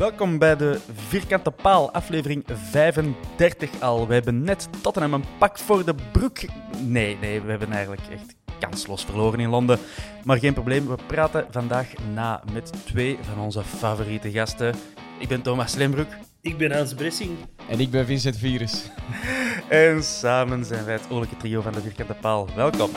Welkom bij de Vierkante Paal, aflevering 35 al. We hebben net Tottenham een pak voor de broek. Nee, nee, we hebben eigenlijk echt kansloos verloren in Londen. Maar geen probleem, we praten vandaag na met twee van onze favoriete gasten. Ik ben Thomas Lembroek Ik ben Hans Bressing. En ik ben Vincent Virus. en samen zijn wij het oorlijke trio van de Vierkante Paal. Welkom.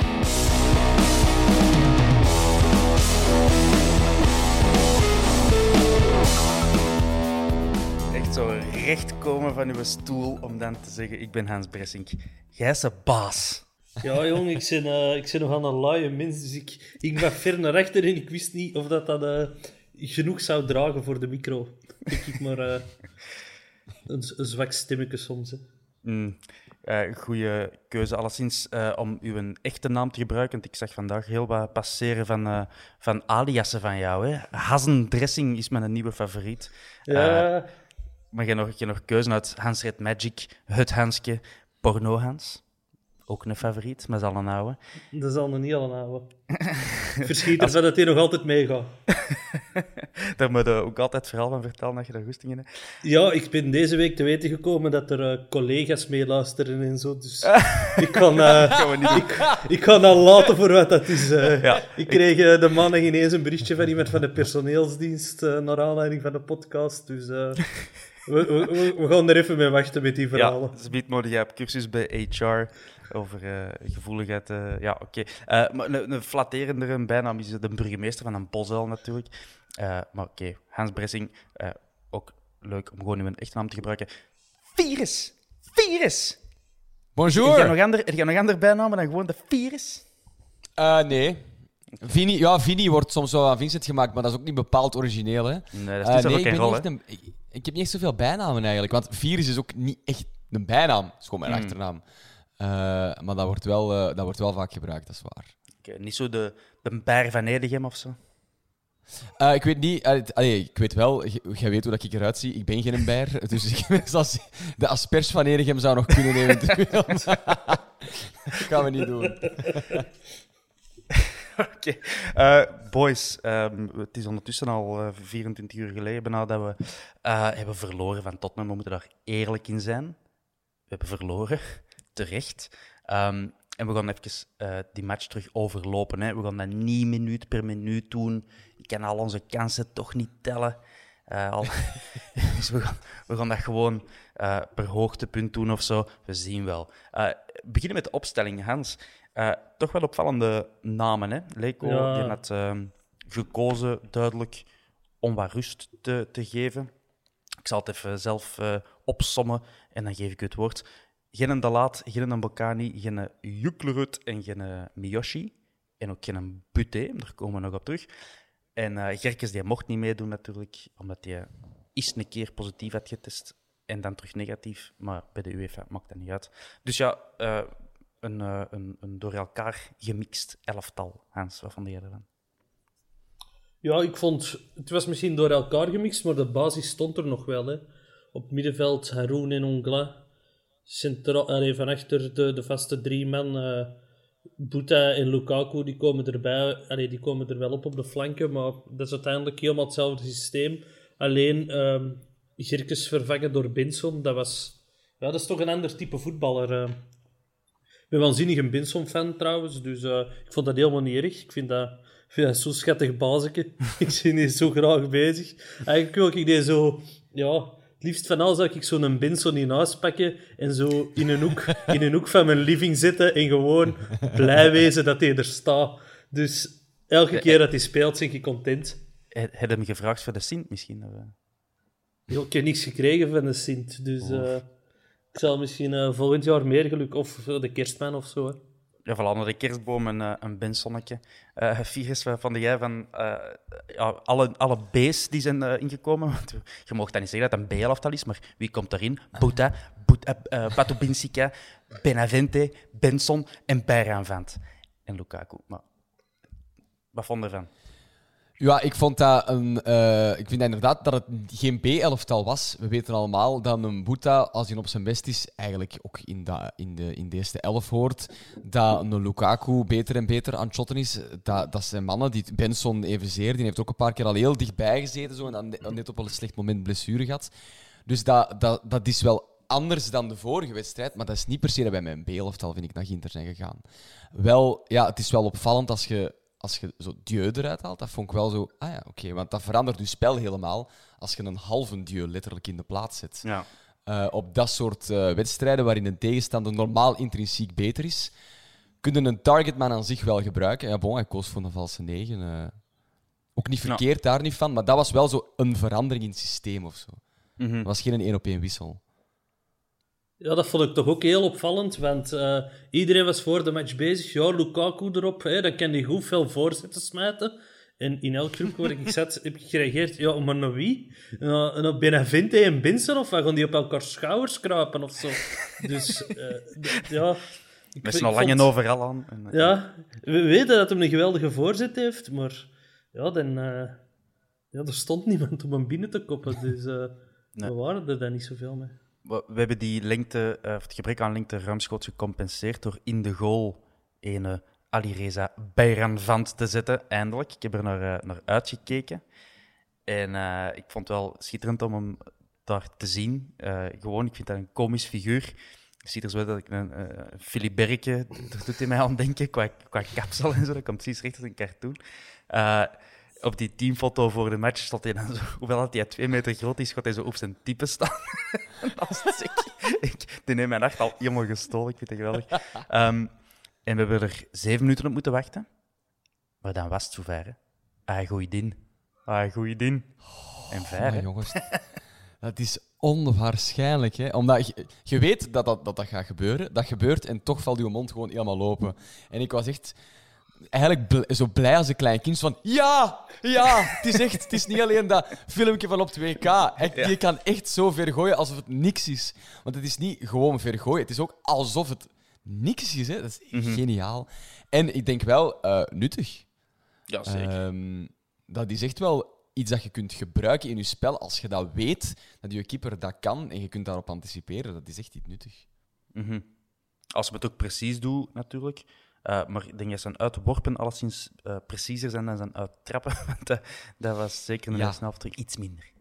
Zo recht komen van uw stoel om dan te zeggen: Ik ben Hans Bressink. Jij is een baas. Ja, jong, ik ben, eh, ik ben nog aan een laaie mens, dus ik, ik ben ver naar achter en ik wist niet of dat, dat eh, genoeg zou dragen voor de micro. Denk ik maar eh, een, een zwak stemmetje soms. Hè. Mm, goeie keuze, alleszins om uw echte naam te gebruiken. Want ik zag vandaag heel wat passeren van, eh, van aliasen van jou. Hè? Hazen is mijn nieuwe favoriet. Ja, Eh, maar je nog, je nog keuze uit Hans Red Magic, Het Hanske, Porno Hans. Ook een favoriet, maar zal een oude. dat zal nog niet al houden. Verschiet ervan dat hij nog altijd meegaat. Daar moet je ook altijd verhaal van vertellen dat je daar goesting in hebt. Ja, ik ben deze week te weten gekomen dat er eh, collega's meeluisteren en zo. Dus ik kan, eh, ik, ik kan dat laten voor wat dat is. eh. Ja. Ik kreeg de maandag ineens een berichtje van iemand van de personeelsdienst naar aanleiding van de podcast. Dus we, we, gaan er even mee wachten met die verhalen. Ja, ze biedt mode jij op cursus bij HR over eh, gevoeligheid. eh, ja, oké. Eh, maar een, een flatterendere bijnaam is de burgemeester van een bosuil natuurlijk. Eh, maar oké, Hans Bressing, eh, ook leuk om gewoon uw echte naam te gebruiken. Virus! Virus! Heb Bonjour. nog ander, heb jij nog andere bijnamen dan gewoon de Virus? Eh, nee. Vini, ja, Vini wordt soms wel aan Vincent gemaakt, maar dat is ook niet bepaald origineel. Hè. Nee, dat is nee, ook geen rol, een, ik, ik heb niet echt zoveel bijnamen eigenlijk. Want Virus is ook niet echt een bijnaam. Het is gewoon mijn Hmm. achternaam. Eh, maar dat wordt, wel, eh, dat wordt wel vaak gebruikt, dat is waar. Niet zo de, de Baar van Edegem of zo. Eh, ik weet niet, allee, ik weet wel, jij weet hoe dat ik eruit zie. Ik ben geen bijer, dus ik zoals de asperge van Edegem zou nog kunnen eventueel. dat gaan we niet doen. Oké. Eh, boys, ehm, het is ondertussen al eh, 24 uur geleden bijna dat we eh, hebben verloren van Tottenham. We moeten daar eerlijk in zijn. We hebben verloren, terecht. Ehm, en we gaan even eh, die match terug overlopen. Hè. We gaan dat niet minuut per minuut doen. Ik kan al onze kansen toch niet tellen. Eh, al... dus we gaan, we gaan dat gewoon eh, per hoogtepunt doen of zo. We zien wel. Eh beginnen met de opstelling, Hans. Eh, toch wel opvallende namen, hè? Leko Ja. die had ehm, gekozen duidelijk om wat rust te, te geven. Ik zal het even zelf eh, opsommen en dan geef ik u het woord. Geen De Laat, geen Bocani, geen Juklerud en geen Miyoshi. En ook geen Buté, daar komen we nog op terug. En eh Gerkes die mocht niet meedoen natuurlijk, omdat hij eens een keer positief had getest en dan terug negatief. Maar bij de UEFA maakt dat niet uit. Dus ja, eh, een, eh, een, een door elkaar gemixt elftal. Hans, wat vond jij ervan? Ja, ik vond... Het was misschien door elkaar gemixt, maar de basis stond er nog wel. Hè. Op middenveld Haroun en Ongla. Van achter de, de vaste drie man... Buta en Lukaku, die komen erbij. Allee, die komen er wel op op de flanken, maar dat is uiteindelijk helemaal hetzelfde systeem. Alleen ehm Girkes vervangen door Binson, dat was... Ja, dat is toch een ander type voetballer. eh. Ben waanzinnig een Binson-fan trouwens, dus eh, ik vond dat helemaal niet erg. Ik vind dat, ik vind dat zo'n schattig bazeke. ik zie die zo graag bezig. Eigenlijk wil ik die zo... Ja, het liefst van alles zou ik zo'n Binson in huis pakken en zo in een, hoek, in een hoek van mijn living zitten en gewoon blij wezen dat hij er staat. Dus elke keer dat hij speelt, ben ik content. Heb je hem gevraagd voor de Sint misschien? Of, eh? Ik heb niks gekregen van de Sint, dus eh, ik zal misschien eh, volgend jaar meer geluk... Of de kerstman of zo, hè. Ja, voilà, onder de kerstboom een, eh, een bensonnetje. Eh Figus, wat vond jij van ja, alle, alle B's die zijn ingekomen? Want je mag dan niet zeggen dat een B-elftal is, maar wie komt erin? Uh, Batubinsika, Benavente, Benson en Bayram-Vant. En Lukaku. Maar, wat vond je ervan? Ja, ik vond dat een. eh, ik vind inderdaad dat het geen B-elftal was. We weten allemaal dat een Boeta, als hij op zijn best is, eigenlijk ook in, dat, in, de, in de eerste elf hoort. Dat een Lukaku beter en beter aan het shotten is. Dat, dat zijn mannen, die Benson evenzeer, die heeft ook een paar keer al heel dichtbij gezeten zo, en dan net- net op een slecht moment blessure gehad. Dus dat, dat, dat is wel anders dan de vorige wedstrijd, maar dat is niet per se dat bij mijn B-elftal, vind ik, naar Ginter zijn gegaan. Wel, ja, het is wel opvallend als je, als je zo Dieu eruit haalt. Dat vond ik wel zo, ah ja, oké, want dat verandert je spel helemaal als je een halve Dieu letterlijk in de plaats zet. Ja. Eh, op dat soort eh, wedstrijden waarin een tegenstander normaal intrinsiek beter is, kunnen een targetman aan zich wel gebruiken. Ja, bon, hij koos voor een valse negen. eh. ook niet verkeerd, daar niet van, maar dat was wel zo een verandering in het systeem of zo. Het was geen één-op-één wissel. Ja, dat vond ik toch ook heel opvallend, want eh, iedereen was voor de match bezig. Ja, Lukaku erop, hè, dan kan hij goed veel voorzetten smijten. En in elk groep waar ik zat, heb ik gereageerd, ja, maar naar wie? En en op Benavente en Binsen, of wat? Gaan die op elkaar schouders kruipen of zo? Dus, d- ja... Ik, Met langen vond- overal aan. En, eh, Ja, we weten dat hij een geweldige voorzet heeft, maar ja, dan, ja, er stond niemand om hem binnen te koppen, dus Nee. we waren er dan niet zoveel mee. We hebben die lengte, eh, of het gebrek aan lengte ruimschoots gecompenseerd door in de goal ene Alireza Bayranvant te zetten, eindelijk. Ik heb er naar, eh, naar uitgekeken. En eh, ik vond het wel schitterend om hem daar te zien. Gewoon, ik vind dat een komisch figuur. Ik zie er zo dat ik een uh, doet hij mij aan denken, qua, qua kapsel en zo. Dat komt precies recht uit een cartoon. Op die teamfoto voor de match stond hij dan zo, hoewel dat hij twee meter groot is, gaat hij zo op zijn type staan. Ik, ik, die heeft mijn nacht al helemaal gestolen, ik vind het geweldig. Ehm, en we hebben er zeven minuten op moeten wachten. Maar dan was het zover, hè. Ah, goeie. Ah, goeie in. En hè. jongens, dat is onwaarschijnlijk. Hè? Omdat je, je weet dat dat, dat dat gaat gebeuren. Dat gebeurt en toch valt je mond gewoon helemaal open. En ik was echt eigenlijk bl- zo blij als een klein kind. Van ja, ja, het is echt. Het is niet alleen dat filmpje van op 2K. Echt, Je kan echt zo ver gooien alsof het niks is. Want het is niet gewoon ver gooien. Het is ook alsof het niks is. Hè? Dat is echt geniaal. En ik denk wel eh, nuttig. Ja, zeker. Ehm, dat is echt wel iets dat je kunt gebruiken in je spel. Als je dat weet, dat je keeper dat kan en je kunt daarop anticiperen, dat is echt iets nuttig. Mhm. Als we het ook precies doen, natuurlijk. Eh, maar ik denk dat zijn uitworpen alleszins eh preciezer zijn dan zijn uittrappen. Want dat, dat was zeker in de Ja. eerste helft terug iets minder.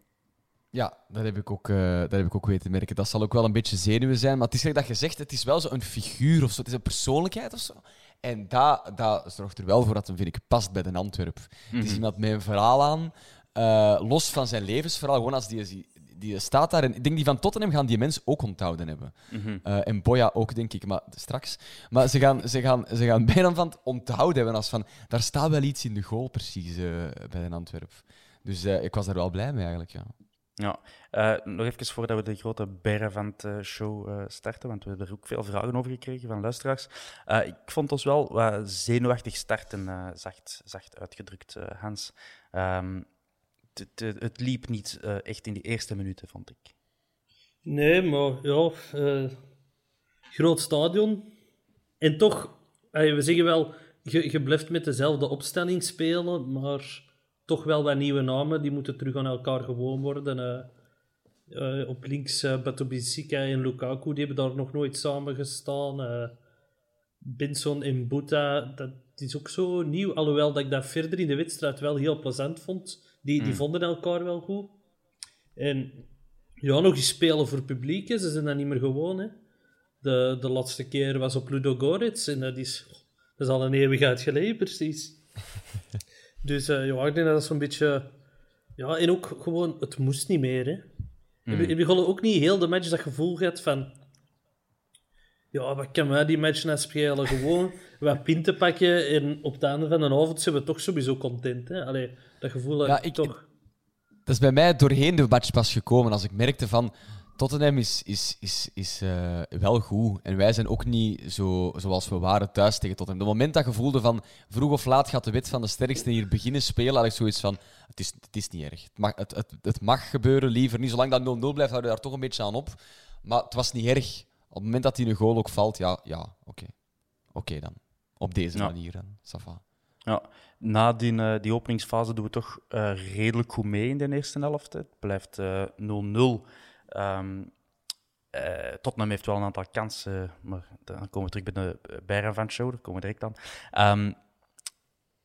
Ja, dat heb, ik ook, eh, dat heb ik ook weten merken. Dat zal ook wel een beetje zenuwen zijn. Maar het is dat je zegt, het is wel zo een figuur of zo. Het is een persoonlijkheid of zo. En dat, dat zorgt er wel voor dat hem, vind ik, past bij de Antwerp. Het is iemand met een verhaal aan. los van zijn levensverhaal, gewoon als die, die staat daar. En ik denk die van Tottenham gaan die mens ook onthouden hebben. Eh, en Boya ook, denk ik, maar straks. Maar ze gaan, ze gaan, ze gaan bijna van het onthouden hebben als van, daar staat wel iets in de goal precies eh, bij de Antwerp. Dus eh, ik was daar wel blij mee eigenlijk, ja. Ja, nog even voordat we de grote Berrevant-show eh starten, want we hebben er ook veel vragen over gekregen van luisteraars. Ik vond ons wel wat zenuwachtig starten, zacht, zacht uitgedrukt, Hans. Ehm, het- het- liep niet eh, echt in die eerste minuten, vond ik. Nee, maar ja, eh, groot stadion. En toch, eh, we zeggen wel, je, blijft met dezelfde opstelling spelen, maar toch wel wat nieuwe namen. Die moeten terug aan elkaar gewoon worden. Op links uh, en Lukaku, die hebben daar nog nooit samen gestaan. Eh Benson en Buta, dat is ook zo nieuw. Alhoewel dat ik dat verder in de wedstrijd wel heel plezant vond. Die, die vonden elkaar wel goed. En ja, nog eens spelen voor publiek. hè. Ze zijn dat niet meer gewoon. Hè. De, de laatste keer was op Ludo Goretz. En dat is, dat is al een eeuwigheid geleden, precies. dus eh, ja, ik denk dat dat zo'n beetje... Ja, en ook gewoon, het moest niet meer. Hè. Heb, je- heb je ook niet heel de match dat gevoel gehad van... Ja, wat kan wij die match nou spelen? Gewoon wat pinten pakken en op het einde van de avond zijn we toch sowieso content. Hè? Allee, dat gevoel Ja, ik ik- toch... Dat is bij mij doorheen de match pas gekomen. Als ik merkte van Tottenham is, is, is, is eh, wel goed. En wij zijn ook niet zo, zoals we waren thuis tegen Tottenham. Op het moment dat je voelde van vroeg of laat gaat de wet van de sterkste hier beginnen spelen, had ik zoiets van: het is, het is niet erg. Het mag, het, het, het mag gebeuren, liever niet. Zolang dat 0-0 blijft, houden we daar toch een beetje aan op. Maar het was niet erg. Op het moment dat hij een goal ook valt, ja, ja oké. Oké dan. Op deze Ja. manier dan. Ça va. Ja, na die, eh, die openingsfase doen we toch eh, redelijk goed mee in de eerste helft. hè. Het blijft eh, 0-0. Ehm, eh, Tottenham heeft wel een aantal kansen, maar dan komen we terug bij de Bayern van Show, daar komen we direct aan. Ehm,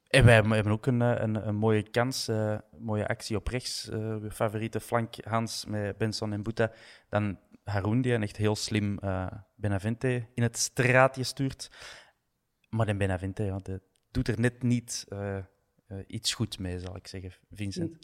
en wij hebben ook een, eh, een, een mooie kans, eh, mooie actie op rechts. eh uw favoriete flank Hans met Benson en Buta. Dan Haroun, die een echt heel slim eh, Benavente in het straatje stuurt. Maar de Benavente, ja, de, doet er net niet eh, eh, iets goed mee, zal ik zeggen, Vincent.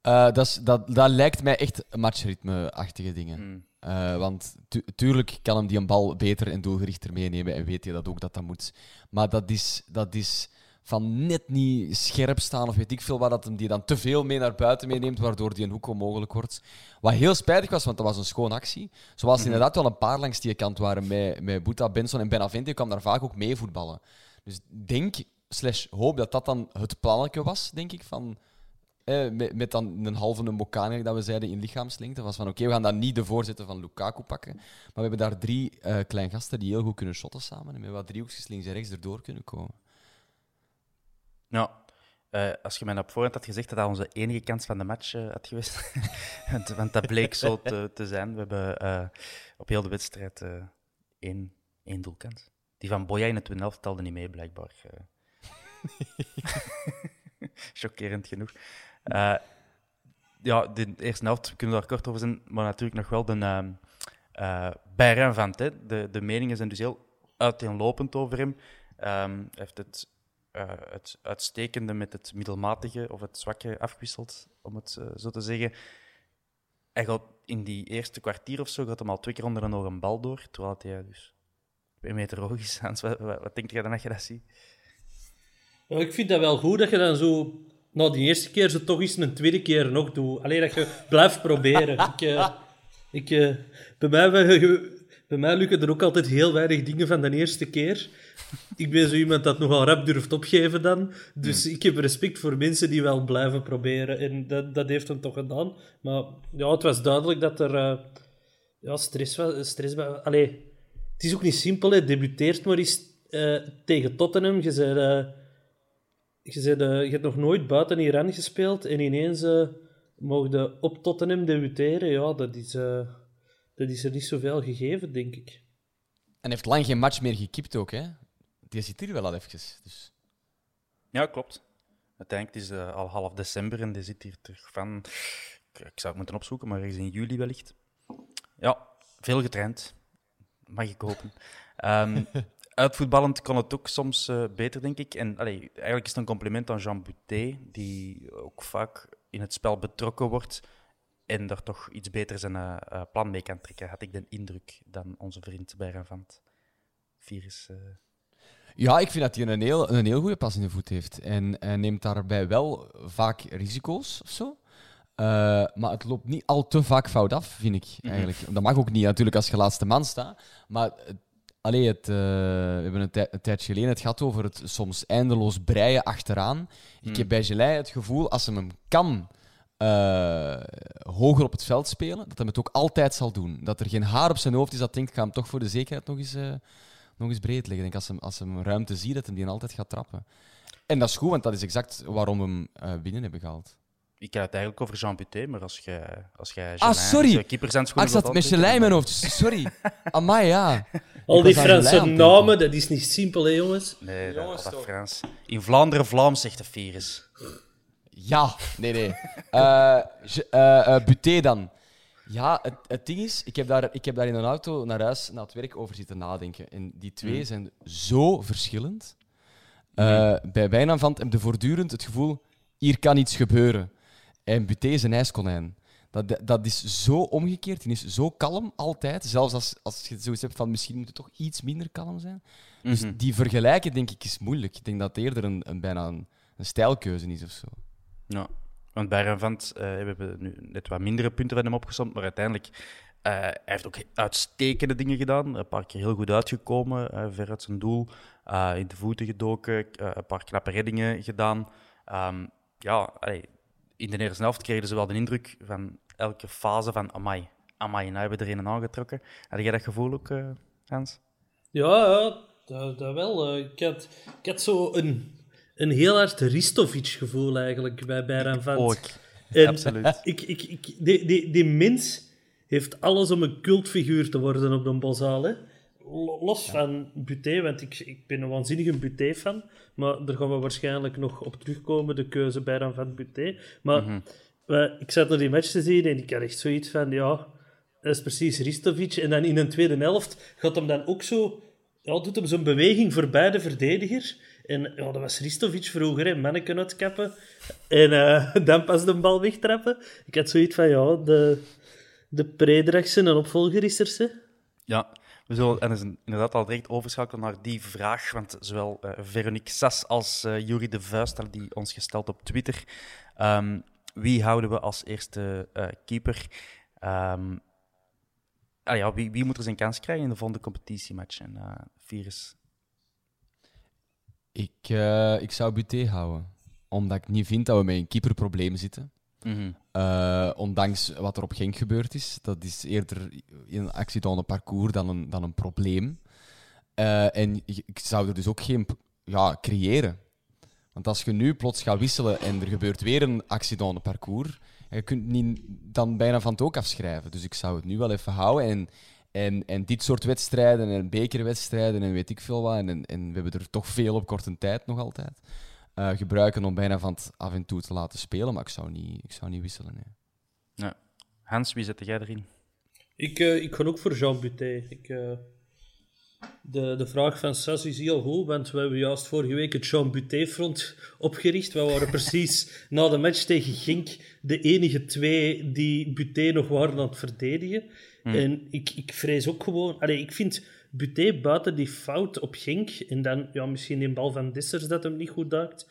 Eh, dat, is- dat, dat lijkt mij echt matchritme-achtige dingen. Eh, want tu- tuurlijk kan hem die een bal beter en doelgerichter meenemen en weet je dat ook dat dat moet. Maar dat is, dat is van net niet scherp staan of weet ik veel wat, dat hem die dan te veel mee naar buiten meeneemt, waardoor die een hoek onmogelijk wordt. Wat heel spijtig was, want dat was een schoon actie. Zoals er inderdaad wel een paar langs die kant waren met, met Buta, Benson en Benavente, kwam daar vaak ook mee voetballen. Dus denk, slash hoop dat dat dan het plannetje was, denk ik, van... Eh, met, met dan een halve een dat we zeiden, in lichaamslengte. was van, oké, we gaan dan niet de voorzitter van Lukaku pakken. Maar we hebben daar drie eh klein gasten die heel goed kunnen shotten samen. En met wat driehoekjes links en rechts erdoor kunnen komen. Ja. Eh, als je mij op voorhand had gezegd dat dat onze enige kans van de match eh, had geweest, want, dat bleek zo te, te zijn. We hebben eh, op heel de wedstrijd één, één doelkans. Die van Boya in het tweede helft telde niet mee, blijkbaar. Chockerend genoeg. Ja, de eerste helft kunnen daar kort over zijn, maar natuurlijk nog wel de uh, van. Hè. De, de meningen zijn dus heel uiteenlopend over hem. Ehm, heeft het, uh, het uitstekende met het middelmatige of het zwakke afgewisseld, om het uh, zo te zeggen. Hij gaat in die eerste kwartier of zo gaat hem al twee keer onder een oog een bal door, terwijl hij dus twee meter hoog is. Hans, wat, denk je dan als je dat ziet? Ik vind dat wel goed dat je dan zo na die eerste keer zo toch eens een tweede keer nog doet. Alleen dat je blijft proberen. ik, uh, ik, uh, bij, mij, bij mij lukken er ook altijd heel weinig dingen van de eerste keer. Ik ben zo iemand dat nogal rap durft opgeven dan. Dus ik heb respect voor mensen die wel blijven proberen. En dat, dat heeft hem toch gedaan. Maar ja, het was duidelijk dat er uh, ja, stress was. Stress was. Allee, het is ook niet simpel. Hè. Debuteert maar eens tegen Tottenham. Je zei je, zei, je hebt nog nooit buiten Iran gespeeld en ineens mocht je op Tottenham debuteren. Ja, dat is, dat is er niet zoveel gegeven, denk ik. En heeft lang geen match meer gekipt ook, hè? Die zit hier wel al even. Dus. Ja, klopt. Uiteindelijk is het uh, al half december en die zit hier terug van... Ik zou het moeten opzoeken, maar ergens in juli wellicht. Ja, veel getraind. Mag ik hopen. Um, uitvoetballend kon het ook soms uh, beter, denk ik. En allee, eigenlijk is het een compliment aan Jean Boutet, die ook vaak in het spel betrokken wordt en daar toch iets beter zijn uh, uh, plan mee kan trekken, had ik de indruk, dan onze vriend Bayern van het virus. eh. Ja, ik vind dat hij een heel, een heel goede pas in de voet heeft. En, en neemt daarbij wel vaak risico's of zo. Uh, maar het loopt niet al te vaak fout af, vind ik eigenlijk. Mm -hmm. Dat mag ook niet natuurlijk als je laatste man staat. Maar Allee, het, uh, we hebben een, tij een, tijdje geleden het gehad over het soms eindeloos breien achteraan. Mm. Ik heb bij Gelei het gevoel, als hem kan uh, hoger op het veld spelen, dat hij het ook altijd zal doen. Dat er geen haar op zijn hoofd is dat denkt, ik ga hem toch voor de zekerheid nog eens, uh, nog eens breed leggen. Ik denk, als hij, als hij ruimte ziet, dat hij die altijd gaat trappen. En dat is goed, want dat is exact waarom we hem eh, binnen hebben gehaald. Ik had het eigenlijk over Jean Buté, maar als jij als jij Ah, sorry. eh, keepers aan het Ah, ik zat met Gelei in mijn hoofd. Sorry. Amai, ja. Al die Franse namen, dat is niet simpel, hè, jongens. Nee, dat, Jongens, dat toch. Frans. In Vlaanderen Vlaams zegt de virus. Ja, nee, nee. Eh je- eh, eh, Buté dan. Ja, het, het ding is, ik heb, daar, ik heb daar in een auto naar huis, naar het werk over zitten nadenken. En die twee zijn zo verschillend. Eh, Bij bijna van heb je voortdurend het gevoel, hier kan iets gebeuren. En Buté is een ijskonijn. Dat, dat- dat is zo omgekeerd. Die is zo kalm altijd. Zelfs als, als je zoiets hebt van misschien moet het toch iets minder kalm zijn. Dus die vergelijken, denk ik, is moeilijk. Ik denk dat het eerder een, een, bijna een, een stijlkeuze is of zo. Ja, want bij Ranvant eh we hebben nu net wat mindere punten van hem opgesomd, maar uiteindelijk eh hij heeft ook uitstekende dingen gedaan. Een paar keer heel goed uitgekomen, eh, ver uit zijn doel, in de voeten gedoken, een paar knappe reddingen gedaan. Ehm, ja, in de eerste helft kregen ze wel de indruk van elke fase van amai, amai, nou hebben we er een aangetrokken. Had jij dat gevoel ook, Hans? Ja, dat, dat wel. Ik had, ik had zo een, een heel hard Ristovic-gevoel eigenlijk bij Bayern van. Ook. En absoluut. Ik, ik, ik, die, die, die mens heeft alles om een cultfiguur te worden op de. Hè. Lo- Los van Buté, want ik, ik ben een waanzinnige Buté-fan. Maar daar gaan we waarschijnlijk nog op terugkomen, de keuze bij van Buté. Maar eh, ik zat naar die match te zien en ik had echt zoiets van, ja, dat is precies Ristovic. En dan in een tweede helft gaat hem dan ook zo... Ja, doet hem zo'n beweging voor beide verdedigers. En ja, dat was Ristovic vroeger, hè, manneken uitkappen. En eh, dan pas de bal wegtrappen. Ik had zoiets van, ja, de, de en opvolger is er, ze. Ja, we zullen en is inderdaad al direct overschakelen naar die vraag. Want zowel eh, Veronique Sas als eh Jury de Vuist hadden die ons gesteld op Twitter. Ehm, wie houden we als eerste keeper? Ehm, ah ja, wie, wie moet er zijn kans krijgen in de volgende competitiematch? En Virus. Ik, eh, ik zou Buté houden. Omdat ik niet vind dat we met een keeperprobleem zitten. Eh, ondanks wat er op Genk gebeurd is. Dat is eerder een een parcours dan een, dan een probleem. Eh, en ik zou er dus ook geen ja, creëren. Want als je nu plots gaat wisselen en er gebeurt weer een een parcours, je kunt niet dan bijna van het ook afschrijven. Dus ik zou het nu wel even houden. En, en, en dit soort wedstrijden en bekerwedstrijden en weet ik veel wat, en, en, we hebben er toch veel op korte tijd nog altijd, eh, gebruiken om bijna van het af en toe te laten spelen. Maar ik zou niet, ik zou niet wisselen. Nee. Ja. Hans, wie zet jij erin? Ik, eh, ik ga ook voor Jean Buté. Ik, eh, de, de vraag van Sas is heel goed, want we hebben juist vorige week het Jean Buté-front opgericht. We waren precies na de match tegen Genk de enige twee die Buté nog waren aan het verdedigen. En ik, ik vrees ook gewoon... Allee, ik vind Buté buiten die fout op Genk, en dan ja, misschien die bal van Dessers dat hem niet goed duikt,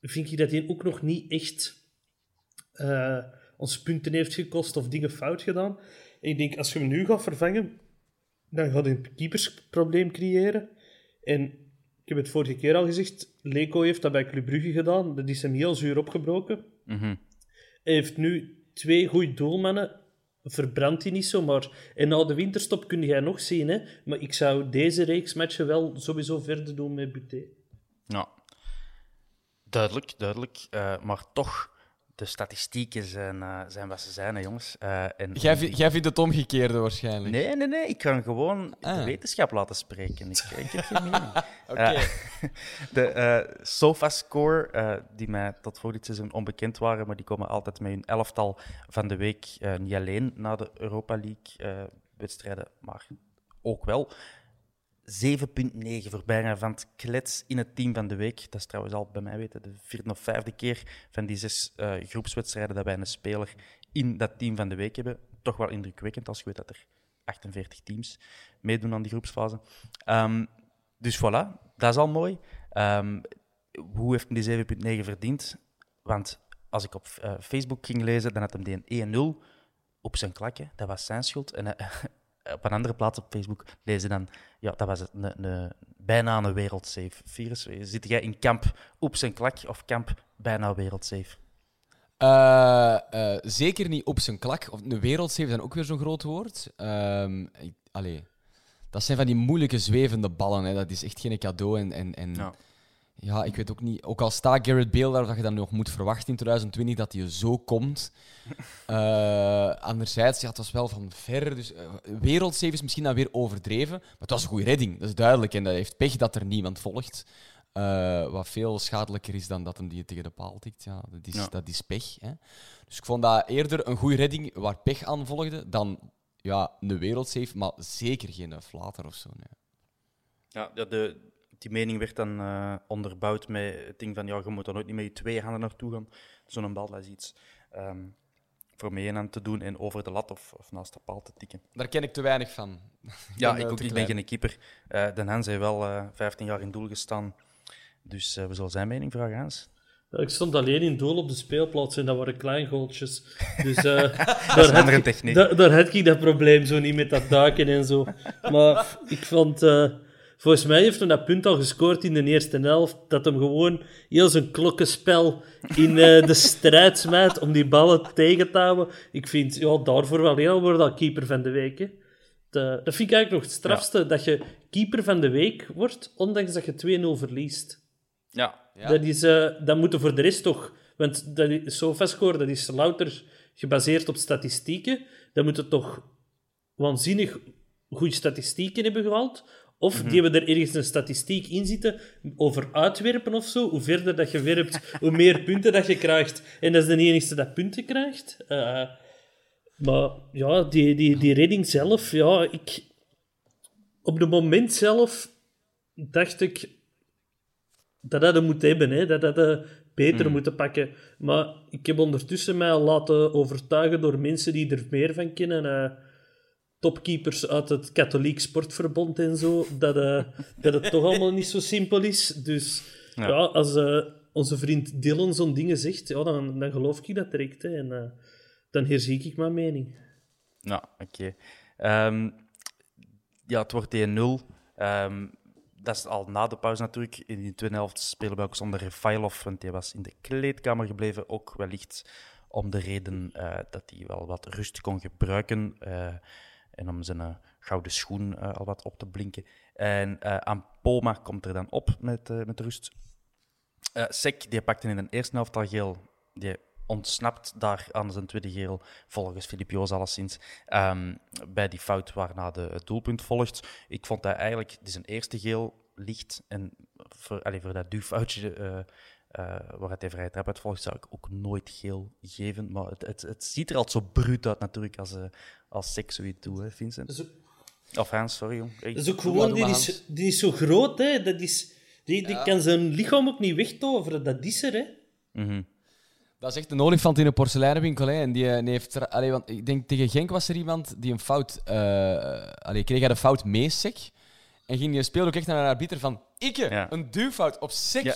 vind ik dat hij ook nog niet echt eh, ons punten heeft gekost of dingen fout gedaan. En ik denk, als je hem nu gaat vervangen, dan gaat hij een keepersprobleem creëren. En ik heb het vorige keer al gezegd, Leko heeft dat bij Club Brugge gedaan. Dat is hem heel zuur opgebroken. Hij heeft nu twee goede doelmannen. Verbrandt hij niet zo, maar... En na de winterstop kun jij nog zien, hè. Maar ik zou deze reeks matchen wel sowieso verder doen met Buté. Ja, duidelijk, duidelijk. Eh, maar toch, de statistieken zijn, eh, zijn wat ze zijn, hè, jongens. Eh, en Jij, jij vindt het omgekeerde waarschijnlijk. Nee, nee, nee. Ik kan gewoon Ah. de wetenschap laten spreken. Ik, ik heb geen mening. Eh, de eh SofaScore, eh die mij tot voor dit seizoen onbekend waren, maar die komen altijd met hun elftal van de week. niet alleen na de Europa League-wedstrijden, maar ook wel. 7,9 voor bijna van het klets in het team van de week. Dat is trouwens al bij mij weten de vierde of vijfde keer van die zes eh, groepswedstrijden dat wij een speler in dat team van de week hebben. Toch wel indrukwekkend als je weet dat er 48 teams meedoen aan die groepsfase. Ehm, dus voilà, dat is al mooi. Ehm, hoe heeft hij die 7,9 verdiend? Want als ik op eh, Facebook ging lezen, dan had hem die een 1-0 op zijn klakje. Dat was zijn schuld. En op een andere plaats op Facebook lezen dan, ja, dat was het, een, een, bijna een wereldsafe virus. Zit jij in kamp op zijn klak of kamp bijna wereldsafe? Eh, eh, zeker niet op zijn klak. Of een wereldzeef is ook weer zo'n groot woord. Ehm, ik- allee, dat zijn van die moeilijke zwevende ballen. Hè. Dat is echt geen cadeau. En, en, en Ja. Ja, ik weet ook niet. Ook al staat Garrett Bale daar, dat je dan nog moet verwachten in 2020 dat hij zo komt. Eh, anderzijds, ja, het was wel van ver. Dus uh, is misschien dan weer overdreven. Maar het was een goede redding, dat is duidelijk. En dat heeft pech dat er niemand volgt. Uh, wat veel schadelijker is dan dat hem die tegen de paal tikt. Ja, dat, is, Ja. dat is pech. Hè. Dus ik vond dat eerder een goede redding waar pech aan volgde dan ja, een wereldsave, maar zeker geen eh, flater of zo. Nee. Ja, ja, de, die mening werd dan eh, onderbouwd met het ding van ja, je moet er nooit niet met je twee handen naartoe gaan. Zo'n bal dat is iets ehm, voor mee aan te doen en over de lat of, of naast de paal te tikken. Daar ken ik te weinig van. Ja, ik eh, ook. Ik ben klein. geen keeper. Eh Den Hans heeft wel eh 15 jaar in doel gestaan. Dus eh, we zullen zijn mening vragen, Hans. Ik stond alleen in doel op de speelplaats en dat waren kleingoltjes. Dus eh, Dat is daar, een had andere ik, techniek. da- daar had ik dat probleem zo niet met dat duiken en zo. Maar ik vond... eh, volgens mij heeft hij dat punt al gescoord in de eerste helft. Dat hem gewoon heel zijn klokkenspel in eh, de strijd smijt om die ballen tegen te houden. Ik vind ja, daarvoor wel heel wordt al keeper van de week. Hè. De- dat vind ik eigenlijk nog het strafste. Dat je keeper van de week wordt, ondanks dat je 2-0 verliest. Ja, Ja. Dat, is, eh, dat moeten voor de rest toch... Want dat SofaScore, dat is louter gebaseerd op statistieken. Dan moeten toch waanzinnig goede statistieken hebben gehaald. Of die hebben er ergens een statistiek in zitten over uitwerpen of zo. Hoe verder dat je werpt, hoe meer punten dat je krijgt. En dat is de enigste dat punten krijgt. Eh, maar ja, die, die, die redding zelf, ja, ik... Op het moment zelf dacht ik dat dat moet hebben, hè. dat dat eh, beter moeten pakken. Maar ik heb ondertussen mij laten overtuigen door mensen die er meer van kennen. eh, topkeepers uit het katholiek sportverbond en zo, dat, eh, dat het toch allemaal niet zo simpel is. Dus ja, Ja. als eh, onze vriend Dylan zo'n dingen zegt, ja, dan, dan geloof ik dat direct. Hè, en eh, dan herzie ik mijn mening. Ja, oké. Ehm, ja, het wordt 1-0. Ehm, dat is al na de pauze natuurlijk. In die tweede helft spelen we ook zonder Refailov, want die was in de kleedkamer gebleven. Ook wellicht om de reden dat hij wel wat rust kon gebruiken. En om zijn eh, gouden schoen eh, al wat op te blinken. En eh Ampoma komt er dan op met, met rust. Sek, die pakte in de eerste helft al geel. Die ontsnapt daar aan zijn tweede geel, volgens Filip Joos alleszins, ehm, bij die fout waarna de, het doelpunt volgt. Ik vond dat eigenlijk die zijn eerste geel licht. En voor, allee, voor dat duwfoutje waar het de vrije trap uit volgt, zou ik ook nooit geel geven. Maar het, het, het ziet er altijd zo bruut uit natuurlijk als, eh als Sek zoiets doet, hè, Vincent. Ook, Of Hans, sorry jong. Hey. dat is ook gewoon, die is, die is zo groot, hè. Dat is, die, die kan zijn lichaam ook niet wegtoveren. Dat is er, hè. Mhm. Dat is echt een olifant in een porseleinenwinkel. Hè. En die, eh, die heeft er, allee, want ik denk tegen Genk was er iemand die een fout. eh allee, kreeg hij de fout mee, sec. En ging die speler ook echt naar een arbiter van. Ikke, Ja. een duwfout op sec. Ja.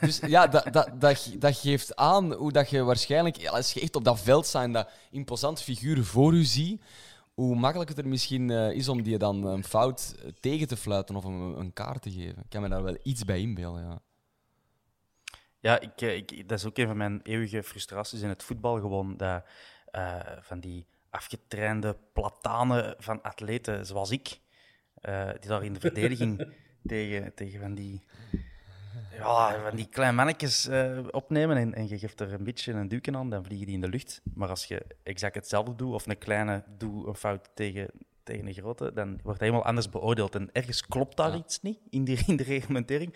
Dus ja, dat, dat, dat, geeft aan hoe dat je waarschijnlijk, als je echt op dat veld staat dat imposant figuur voor u ziet, hoe makkelijk het er misschien eh, is om die dan een fout eh, tegen te fluiten of een, een kaart te geven. Ik kan me daar wel iets bij inbeelden. Ja. Ja, ik, eh, ik, dat is ook een van mijn eeuwige frustraties in het voetbal. Gewoon dat, van die afgetrainde platanen van atleten zoals ik, die daar in de verdediging tegen, tegen van die, ja, van die kleine mannetjes eh, opnemen en, en je geeft er een beetje een duwken aan, dan vliegen die in de lucht. Maar als je exact hetzelfde doet, of een kleine doet een fout tegen, tegen een grote, dan wordt dat helemaal anders beoordeeld. En ergens klopt daar iets niet in, die, in de reglementering.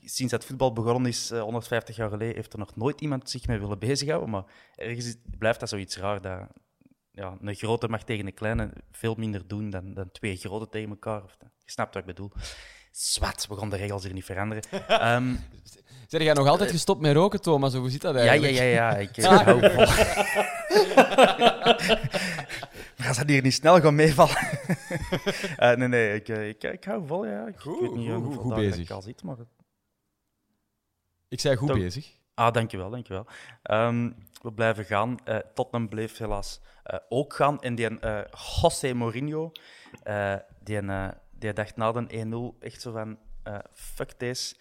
Sinds het voetbal begonnen is, eh, 150 jaar geleden, heeft er nog nooit iemand zich mee willen bezighouden. Maar ergens blijft dat zoiets raar. Dat, ja, een grote mag tegen een kleine veel minder doen dan, dan twee grote tegen elkaar. Of, je snapt wat ik bedoel. Zwat, we gaan de regels hier niet veranderen. Ehm, Zeg jij nog altijd gestopt met roken, Thomas? Hoe zit dat ja, ja, eigenlijk? ja, ja. Ik, hou vol. maar als dat hier niet snel gaat meevallen. Eh, nee, nee, ik, eh, ik, ik hou vol, ja. Ik, ik Goed, weet niet goed, bezig. ik al zit, maar... Ik zei goed Toch. bezig. Ah, dankjewel, dankjewel. Ehm we blijven gaan. Eh, Tottenham bleef helaas eh, ook gaan. En die eh José Mourinho, eh, die, eh, die dacht na de 1-0 echt zo van... eh, fuck deze.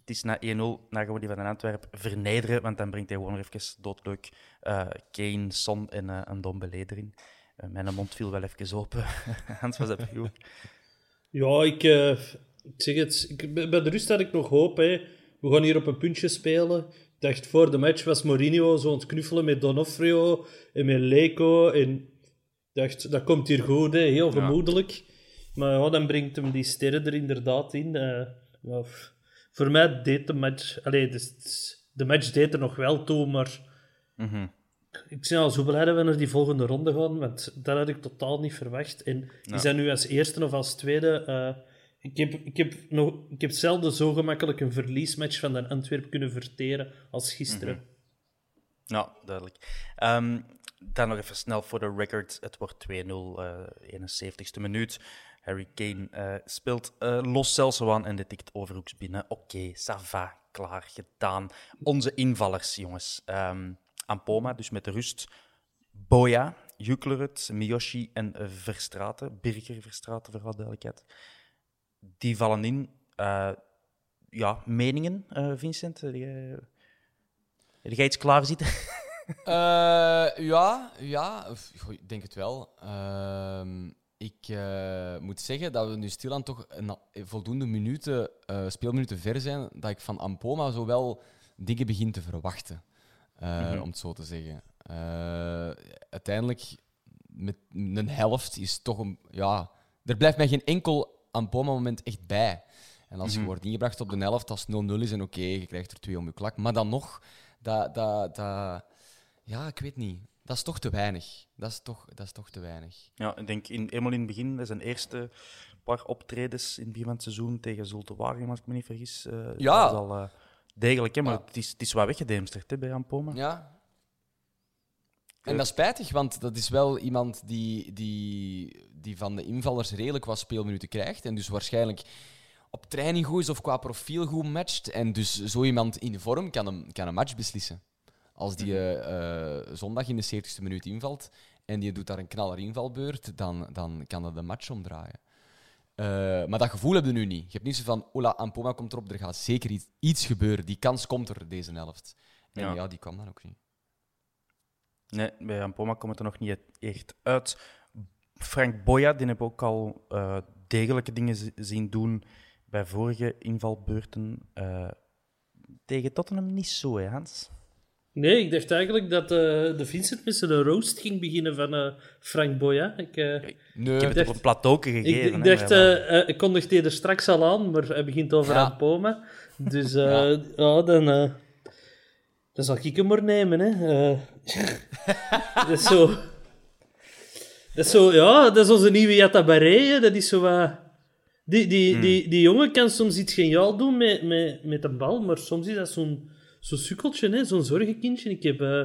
Het is na 1-0, dan gaan we die van Antwerpen vernederen, want dan brengt hij gewoon even doodleuk eh Kane, Son en eh, een Dombele erin. Mijn mond viel wel even open. Hans, was dat? Ja, ik, ik zeg het. Ik, bij de rust had ik nog hoop. Hè. we gaan hier op een puntje spelen. Ik dacht, voor de match was Mourinho zo aan het knuffelen met Donofrio en met Leco. En ik dacht, dat komt hier goed, hè. heel gemoedelijk. Maar ja, dan brengt hem die sterren er inderdaad in. eh, voor mij deed de match... Allee, de, de match deed er nog wel toe, maar... Mhm. Ik ben al zo blij dat we naar die volgende ronde gaan, want dat had ik totaal niet verwacht. En is dat nu als eerste of als tweede? eh, ik, heb, ik, heb nog, ik heb zelden zo gemakkelijk een verliesmatch van de Antwerp kunnen verteren als gisteren. Ja, duidelijk. Ehm, dan nog even snel voor de record. Het wordt 2-0, eh 71ste minuut. Harry Kane eh, speelt eh, Los Celso en de tikt overhoeks binnen. Oké, ça va, klaar, gedaan. Onze invallers, jongens. Ehm Ampoma, dus met de rust. Boya, Juklerud, Miyoshi en Verstraten. Birger Verstraten, voor alle duidelijkheid. Die vallen in. Eh, ja, meningen, Vincent? Heb jij iets klaar zitten? Eh, ja, ja goh, ik denk het wel. Ehm, ik eh, moet zeggen dat we nu stilaan toch een, voldoende minuten, eh, speelminuten ver zijn, dat ik van Ampoma zo wel dingen begin te verwachten. eh, Om het zo te zeggen. Uiteindelijk, met een helft is toch een... Ja, er blijft mij geen enkel Ampoma-moment echt bij. En als je wordt ingebracht op de helft, als het 0-0 is en oké, je krijgt er twee om je klak. Maar dan nog, dat... dat, dat ja, ik weet niet. Dat is toch te weinig. Dat is toch, dat is toch te weinig. Ja, ik denk in, helemaal in het begin, bij zijn eerste paar optredens in het begin van het seizoen tegen Zulte Waregem, als ik me niet vergis. eh, Ja. Dat was al eh, degelijk, hè, maar Ja. het, is, het is wel weggedemsterd hè, bij Ampoma. Ja. En dat is spijtig, want dat is wel iemand die, die, die van de invallers redelijk wat speelminuten krijgt. En dus waarschijnlijk op training goed is of qua profiel goed matcht. En dus zo iemand in vorm kan een, kan een match beslissen. Als die eh, zondag in de 70ste minuut invalt en die doet daar een knaller invalbeurt, dan, dan kan dat de match omdraaien. Eh, maar dat gevoel heb je nu niet. Je hebt niet zo van, ola, Ampoma komt erop, er gaat zeker iets, iets gebeuren. Die kans komt er, deze helft. En Ja. ja, die kwam dan ook niet. Nee, bij Ampoma komt het er nog niet echt uit. Frank Boya, die heb ik ook al degelijke dingen zien doen bij vorige invalbeurten. Eh, tegen Tottenham niet zo, hè, Hans? Nee, ik dacht eigenlijk dat eh, de Vincent met zijn roast ging beginnen van eh, Frank Boya. Ik, eh, Nee, Ik heb het dacht- op een plateau ik, gegeven. ik hè, dacht, ik kondigde er straks al aan, maar hij begint over Ja. Ampoma. Dus eh, ja. dan, eh, dan zal ik hem maar nemen. Hè. Eh, dat is zo... Dat is zo, ja, dat is onze nieuwe Yatabaré. hè. Dat is zo wat... Die, die, Hmm. die, die jongen kan soms iets geniaal doen met, met, met een bal, maar soms is dat zo'n zo'n sukkeltje, hè, zo'n zorgenkindje. Ik heb, eh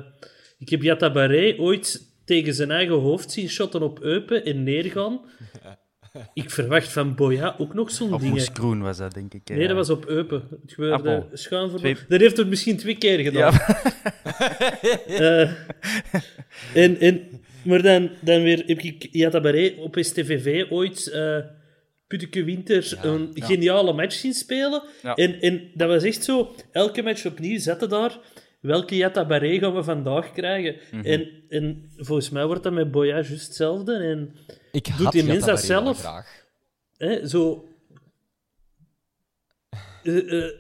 ik heb Yatabaré ooit tegen zijn eigen hoofd zien shotten op Eupen en neergaan. Ik verwacht van Boya ook nog zo'n Op dingen. Moes Kroen was dat, denk ik. hè. Nee, dat was op Eupen. Het gebeurde schuin voor... Twee- Dat heeft het misschien twee keer gedaan. Ja. Eh, en, en, maar dan, dan weer heb ik Yatabaré op STVV ooit eh Putteke Winter een geniale match zien spelen. En, en dat was echt zo, elke match opnieuw zetten daar. Welke Yatabaré gaan we vandaag krijgen? Mhm. en, en volgens mij wordt dat met Boya juist hetzelfde. En Ik Doet had die mens dat zelf? hè, zo...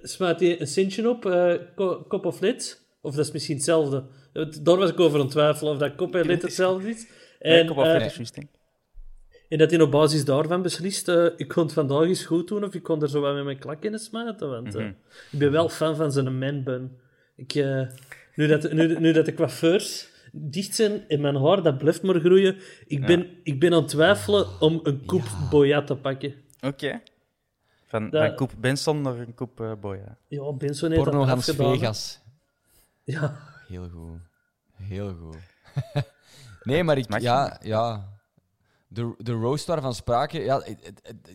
smijt hij een centje op, kop of lid? Of dat is misschien hetzelfde. Het- Daar was ik over aan het twijfelen of dat kop en lid hetzelfde is. En, is juist, denk. En dat hij op basis daarvan beslist, eh, ik kon het vandaag eens goed doen of ik kon er zo wat met mijn klak in smijten. Want eh, ik ben wel fan van zijn man-bun. Ik, eh, nu, dat, nu, nu dat de coiffeurs dicht zijn en mijn haar, dat blijft maar groeien. Ik ben, ik ben aan het twijfelen om een koep boya te pakken. Oké. Van, Dat- van Koep Benson naar een Koep Boya. Ja, Benson heeft Porno dat afgedaan. Vegas. Ja. Heel goed. Heel goed. nee, maar ik... Ja, ja. De, de roast waarvan sprake, ja,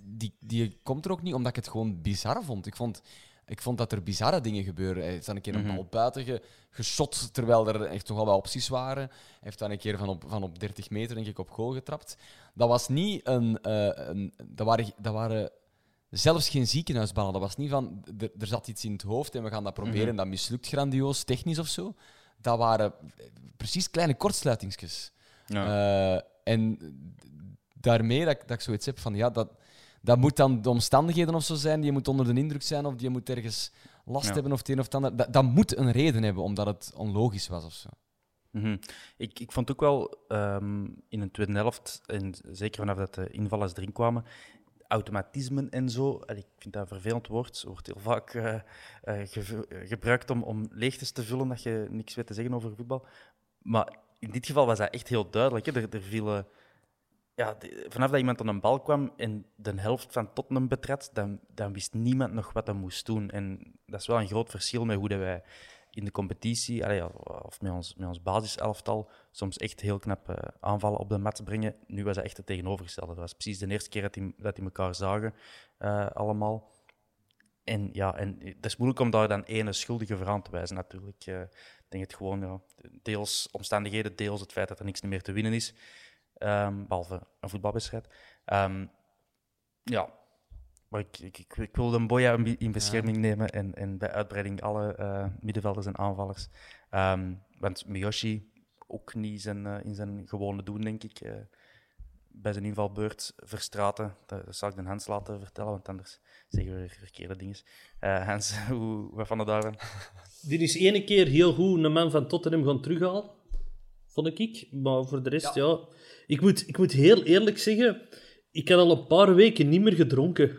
die, die komt er ook niet omdat ik het gewoon bizar vond. Ik vond, ik vond dat er bizarre dingen gebeuren. Hij heeft dan een keer een bal buiten ge, geschot, terwijl er echt toch wel wat opties waren. Hij heeft dan een keer van op, van op 30 meter, denk ik, op goal getrapt. Dat was niet een... eh, een dat, waren, dat waren zelfs geen ziekenhuisballen. Dat was niet van, er, zat iets in het hoofd en we gaan dat proberen en dat mislukt grandioos, technisch of zo. Dat waren precies kleine kortsluitingsjes. Ja. Eh, en daarmee dat, ik- dat ik zoiets heb van, ja, dat, dat moet dan de omstandigheden of zo zijn. Die moet onder de indruk zijn of die moet ergens last Ja. hebben of het een of het ander. Dat, dat moet een reden hebben, omdat het onlogisch was of zo. Mhm. ik, ik vond ook wel ehm, in een tweede helft, en zeker vanaf dat de invallers erin kwamen, automatismen en zo. allee, ik vind dat een vervelend woord. wordt heel vaak eh, eh, ge- gebruikt om, om leegtes te vullen dat je niks weet te zeggen over voetbal. Maar in dit geval was dat echt heel duidelijk. Hè. Er, er vielen, ja, vanaf dat iemand aan een bal kwam en de helft van Tottenham betrad, dan, dan wist niemand nog wat hij moest doen. En dat is wel een groot verschil met hoe dat wij in de competitie, of- met ons, met ons basiselftal, soms echt heel knap eh, aanvallen op de mat brengen. Nu was dat echt het tegenovergestelde. Dat was precies de eerste keer dat die, dat die elkaar zagen, eh, allemaal. En ja, en het is moeilijk om daar dan ene schuldige voor aan te wijzen, natuurlijk. Eh, denk het gewoon, ja, deels omstandigheden, deels het feit dat er niks meer te winnen is. Ehm, behalve een voetbalwedstrijd. Ehm, ja, maar ik, ik, ik, ik wil de Boya in be- in bescherming nemen en, en bij uitbreiding alle eh, middenvelders en aanvallers. Ehm, want Miyoshi ook niet zijn, eh, in zijn gewone doen, denk ik. eh, bij zijn invalbeurt verstraten. Dat, dat zal ik de Hans laten vertellen, want anders zeggen we weer verkeerde dingen. Eh, Hans, hoe, wat van het daarvan? Dit is ene keer heel goed een man van Tottenham gaan terughalen. Vond ik. Maar voor de rest, ja. Ik, moet, ik moet heel eerlijk zeggen, ik had al een paar weken niet meer gedronken.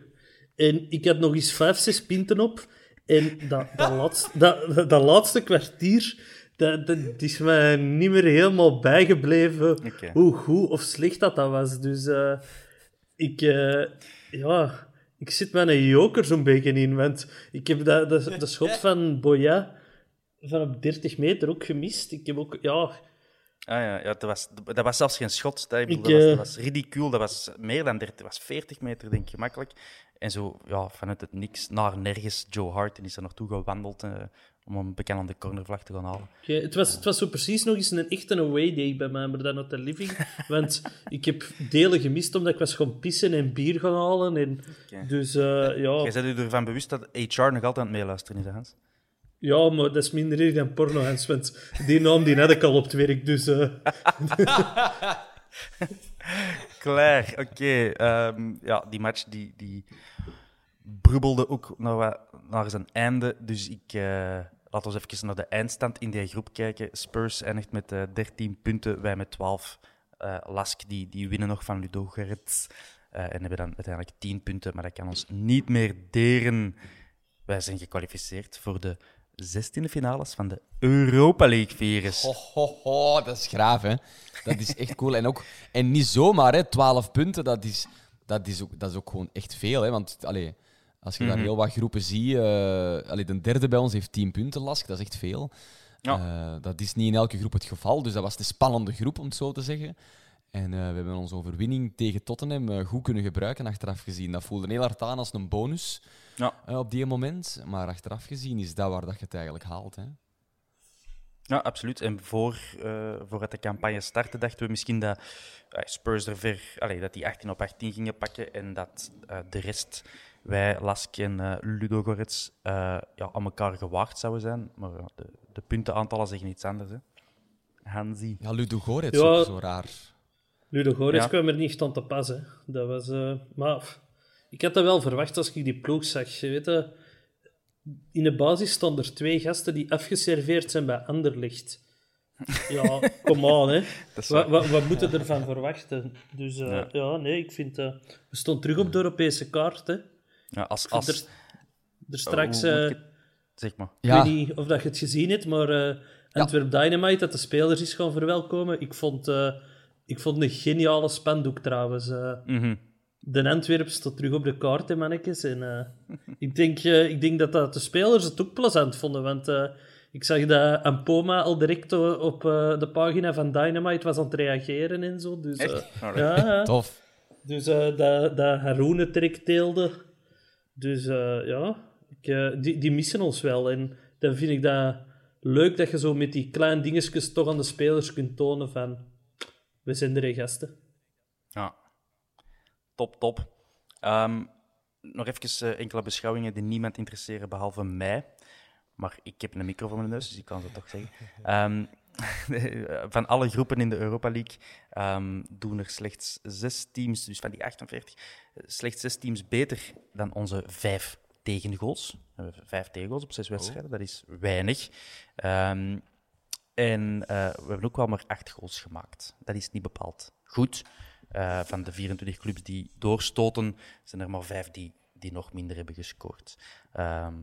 En ik had nog eens vijf, zes pinten op. En dat, dat, laatste, dat, laatste kwartier, dat, dat is mij niet meer helemaal bijgebleven hoe goed of slecht dat, dat was. Dus eh, ik, eh, ja, ik zit met een joker zo'n beetje in. Want ik heb dat, dat schot van Boya van op 30 meter ook gemist. Ik heb ook, ja, Ah ja, ja dat, was, dat was zelfs geen schot. Dat, ik bedoel, Ik, dat, was, eh, dat was ridicuul. Dat was meer dan 30, dat was 40 meter, denk ik, makkelijk. En zo, ja, vanuit het niks naar nergens. Joe Hart is er naartoe gewandeld eh, om een bekende cornervlag te gaan halen. Oké, het, was, het was zo precies nog eens een echte away day bij mij, maar dan op de living. Want ik heb delen gemist omdat ik was gaan pissen en bier gaan halen. En, Dus eh, ja. Jij bent je ervan bewust dat HR nog altijd aan het meeluisteren is, Hans? Ja, maar dat is minder erg dan porno, Hans. Want die naam die had ik al op het werk. Dus eh, Klaar, oké. Ehm, ja, die match die, die brubbelde ook naar, naar zijn einde. Dus ik uh, laat ons even naar de eindstand in die groep kijken. Spurs eindigt met eh 13 punten, wij met 12. Eh, Lask die, die winnen nog van Ludo Gerrits. en hebben dan uiteindelijk 10 punten, maar dat kan ons niet meer deren. Wij zijn gekwalificeerd voor de 16e finales van de Europa League virus. Ho, ho, ho, dat is graaf, hè. Dat is echt cool. En, ook, en niet zomaar, hè. 12 punten, dat is, dat is, ook, dat is ook gewoon echt veel, hè. Want, allee, als je daar heel wat groepen ziet... allee, de derde bij ons heeft 10 punten, Lask. Dat is echt veel. Ja. Eh, dat is niet in elke groep het geval, dus dat was de spannende groep, om het zo te zeggen. En eh, we hebben onze overwinning tegen Tottenham goed kunnen gebruiken, achteraf gezien. Dat voelde heel hard aan als een bonus Ja. eh, op die moment. Maar achteraf gezien is dat waar dat je het eigenlijk haalt, hè. Ja, absoluut. En voor, eh voordat de campagne startte, dachten we misschien dat eh, Spurs er ver, allee, dat die 18 op 18 gingen pakken en dat eh, de rest, wij, Lask en eh Ludo Gorets, eh, ja, aan elkaar gewaagd zouden zijn. Maar de, de puntenaantallen zeggen iets anders. Hè. Hansi. Ja, Ludo Goretz Ja. ook zo raar. Ludo Goretz Ja. kwam er niet echt aan te pas. Hè. Dat was, eh, maar ik had dat wel verwacht als ik die ploeg zag. Je weet, in de basis stonden er twee gasten die afgeserveerd zijn bij Anderlecht. Ja, kom aan, hè. Wat, wat, wat moeten we ervan verwachten? Dus eh, Ja. ja. nee, ik vind... eh, we stonden terug op de Europese kaart, hè. Ja, als, als, Er, er straks... eh, ik Zeg maar. ik Ja, weet niet of dat je het gezien hebt, maar eh Antwerp Dynamite, dat de spelers is gaan verwelkomen, ik vond, eh, ik vond een geniale spandoek trouwens. eh. Mhm. De Antwerp staat terug op de kaart, hè, mannetjes. En, eh, ik, denk, eh, ik denk dat, dat de spelers het ook plezant vonden, want eh, ik zag dat Ampoma al direct op eh, de pagina van Dynamite was aan het reageren en zo. Dus, eh, ja, tof. Dus eh, dat, dat Haroon het direct deelde. Dus eh, ja, ik, die, die missen ons wel. En dan vind ik dat leuk dat je zo met die kleine dingetjes toch aan de spelers kunt tonen van... We zijn er, hè, gasten. Ja. Top, top. Ehm, nog even eh, enkele beschouwingen die niemand interesseren behalve mij. Maar ik heb een micro voor mijn neus, dus ik kan ze toch zeggen. Ehm, van alle groepen in de Europa League ehm, doen er slechts zes teams, dus van die 48, eh, slechts zes teams beter dan onze vijf tegengoals. We hebben vijf tegengoals op zes wedstrijden, dat is weinig. En eh, we hebben ook wel maar acht goals gemaakt. Dat is niet bepaald goed. Eh, van de 24 clubs die doorstoten, zijn er maar vijf die, die nog minder hebben gescoord. Ehm,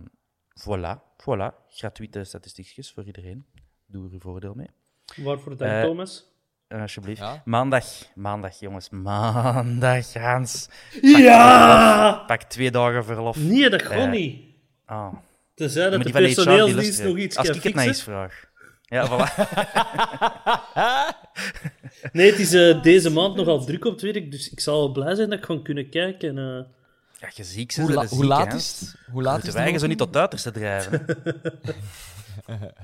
voilà, voilà. Gratuite statistiekjes voor iedereen. Doe er uw voordeel mee. Waarvoor dank, Eh, Thomas? Eh, alsjeblieft. Ja? Maandag, maandag, jongens. Maandag, Hans. Ja! Pak twee dagen verlof. Nee, dat kon niet. Ah. Tenzij dat de personeelsdienst nog iets Als kan ik het naar eens vraag. Ja, voilà. Nee, het is eh, deze maand nogal druk op het werk, dus ik zal wel blij zijn dat ik gewoon kunnen kijken. eh. Ja, je ziek ze Hoe, la- hoe laat is het? Hoe laat Moeten is wij het? zo niet tot uiterste drijven.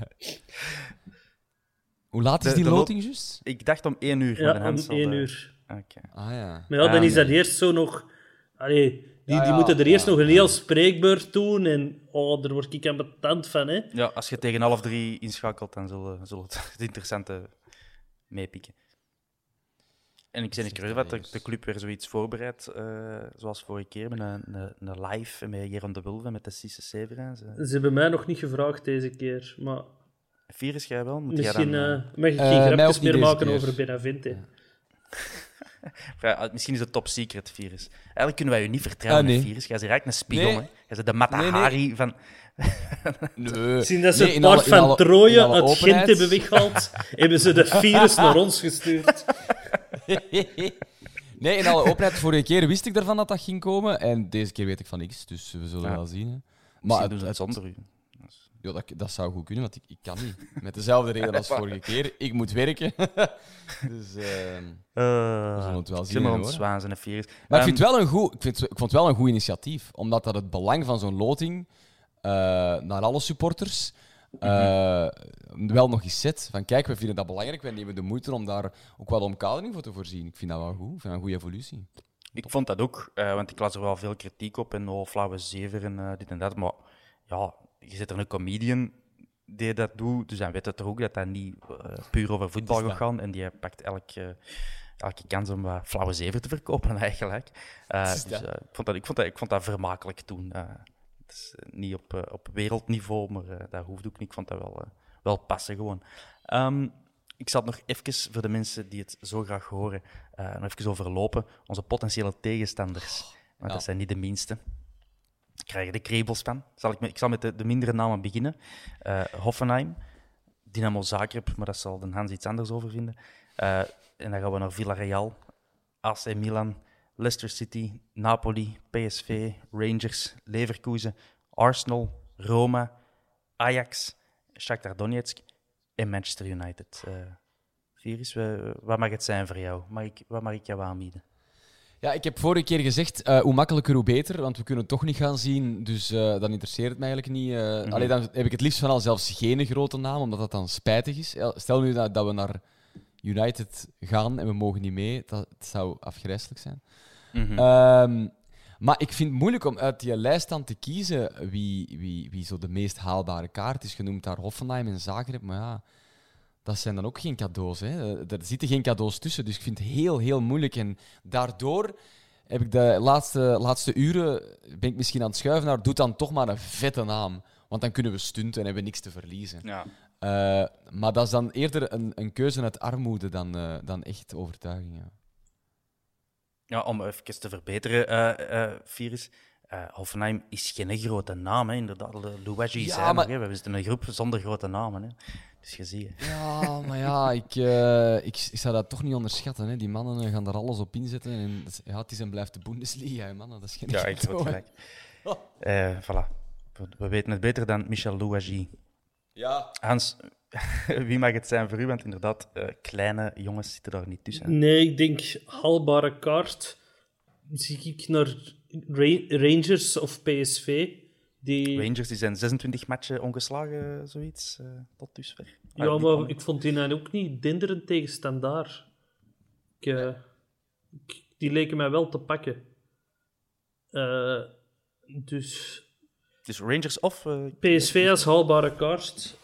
Hoe laat is De- die de loting juist? ik dacht om één uur. ja, de om één de- uur. Oké. Ah ja. Maar ja, dan Ah, is dat eerst zo nog... Allee, die, Ja, die ja, moeten er eerst ja, nog een heel spreekbeurt doen en... Oh, daar word ik aan betand van, hè. Ja, als je tegen half drie inschakelt, dan zullen zullen het het interessante meepikken. En ik ben niet curieus wat de, de club weer zoiets voorbereidt, eh, zoals vorige keer, met een, een, een live met Jeroen de Wulve, met de Cisse Severijn. Ze- Ze hebben mij nog niet gevraagd deze keer, maar Virus, jij wel? Moet misschien jij dan, eh, eh, mag ik geen mij grapjes meer maken keer. over Benavente. ja, misschien is het top secret virus. Eigenlijk kunnen wij je niet vertrouwen, Ah, nee. met virus. Jij eigenlijk een spiegel, Nee. hè. Jij bent de Matahari van... Nee. Zien dat ze Nee, het paard van alle- Troje uit Gent hebben weggehaald, hebben ze de virus naar ons gestuurd. nee, in alle openheid, vorige keer wist ik ervan dat dat ging komen. En deze keer weet ik van niks, dus we zullen Ja. wel zien. Hè. Maar Maar doen het, ze het het- zonder u. ja, dat, dat zou goed kunnen, want ik, ik kan niet. Met dezelfde reden als vorige keer. Ik moet werken. dus, ehm, Uh, We zullen het wel ik zien, maar en Ehm, ik, vind het wel een goed, ik, vind, ik vond het wel een goed initiatief. Omdat dat het belang van zo'n loting eh, naar alle supporters eh, wel nog eens zet. Van kijk, we vinden dat belangrijk. Wij nemen de moeite om daar ook wel omkadering voor te voorzien. Ik vind dat wel goed. Ik vind dat een goede evolutie. Ik vond dat ook, eh, want ik las er wel veel kritiek op en oh, flauwe zever en eh, dit en dat. Maar ja, je zit er een comedian die dat doet, dus dan weet het toch ook dat dat niet eh, puur over voetbal gaat gaan. En die pakt elke, elke kans om wat flauwe zever te verkopen, eigenlijk. Eh, dus, eh, ik, vond dat, ik, vond dat, ik vond dat vermakelijk toen. Het is niet op, op wereldniveau, maar dat hoeft ook niet. Ik vond dat wel, wel passen gewoon. Ehm, ik zal het nog even, voor de mensen die het zo graag horen, nog even overlopen. Onze potentiële tegenstanders. Want ja. dat zijn niet de minste. Krijgen de krebels van. Zal ik, ik zal met de, de mindere namen beginnen. Eh, Hoffenheim, Dynamo Zagreb, maar dat zal de Hans iets anders over vinden. Eh, en dan gaan we naar Villarreal, AC Milan, Leicester City, Napoli, PSV, Rangers, Leverkusen, Arsenal, Roma, Ajax, Shakhtar Donetsk en Manchester United. Virus, wa- wat mag het zijn voor jou? Mag ik, wat mag ik jou aanbieden? Ja, ik heb vorige keer gezegd, eh, hoe makkelijker, hoe beter. Want we kunnen het toch niet gaan zien, dus eh, dan interesseert het mij eigenlijk niet. eh Mhm. Allee, dan heb ik het liefst van al zelfs geen grote naam, omdat dat dan spijtig is. Stel nu dat, dat we naar United gaan en we mogen niet mee, dat zou afgrijselijk zijn. Mhm. Ehm, maar ik vind het moeilijk om uit die lijst dan te kiezen wie, wie, wie zo de meest haalbare kaart is. Genoemd daar Hoffenheim en Zagreb, maar ja, dat zijn dan ook geen cadeaus. Hè. Eh, Er zitten geen cadeaus tussen, dus ik vind het heel, heel moeilijk. En daardoor heb ik de laatste, laatste uren, ben ik misschien aan het schuiven naar, doe dan toch maar een vette naam. Want dan kunnen we stunten en hebben niks te verliezen. ja. Eh, maar dat is dan eerder een, een keuze uit armoede dan, eh, dan echt overtuiging. Ja. Ja, om even te verbeteren, eh Virus. Eh, Hoffenheim is geen grote naam, hè. inderdaad. De Louwagie Ja, zijn er, maar- hè. We zitten een groep zonder grote namen. Hè. Dus je ziet. hè. Ja, maar ja, ik, eh, ik, ik zou dat toch niet onderschatten. Hè. Die mannen eh, gaan daar alles op inzetten. En dat is- ja, het is en blijft de Bundesliga, hè, mannen. Dat is geen Ja, ik heb gelijk. Eh, voilà. We, we weten het beter dan Michel Louwagie. Ja. Hans, wie mag het zijn voor u? Want inderdaad, eh, kleine jongens zitten daar niet tussen. Nee, ik denk haalbare kaart. Zie ik naar Rangers of PSV. Die, Rangers die zijn 26 matchen ongeslagen, zoiets, eh, tot dusver. ja, maar ik vond die nou ook niet denderend tegen standaard. Ik, eh, ik- die leken mij wel te pakken. Eh, dus Dus Rangers of... PSV als haalbare kaart.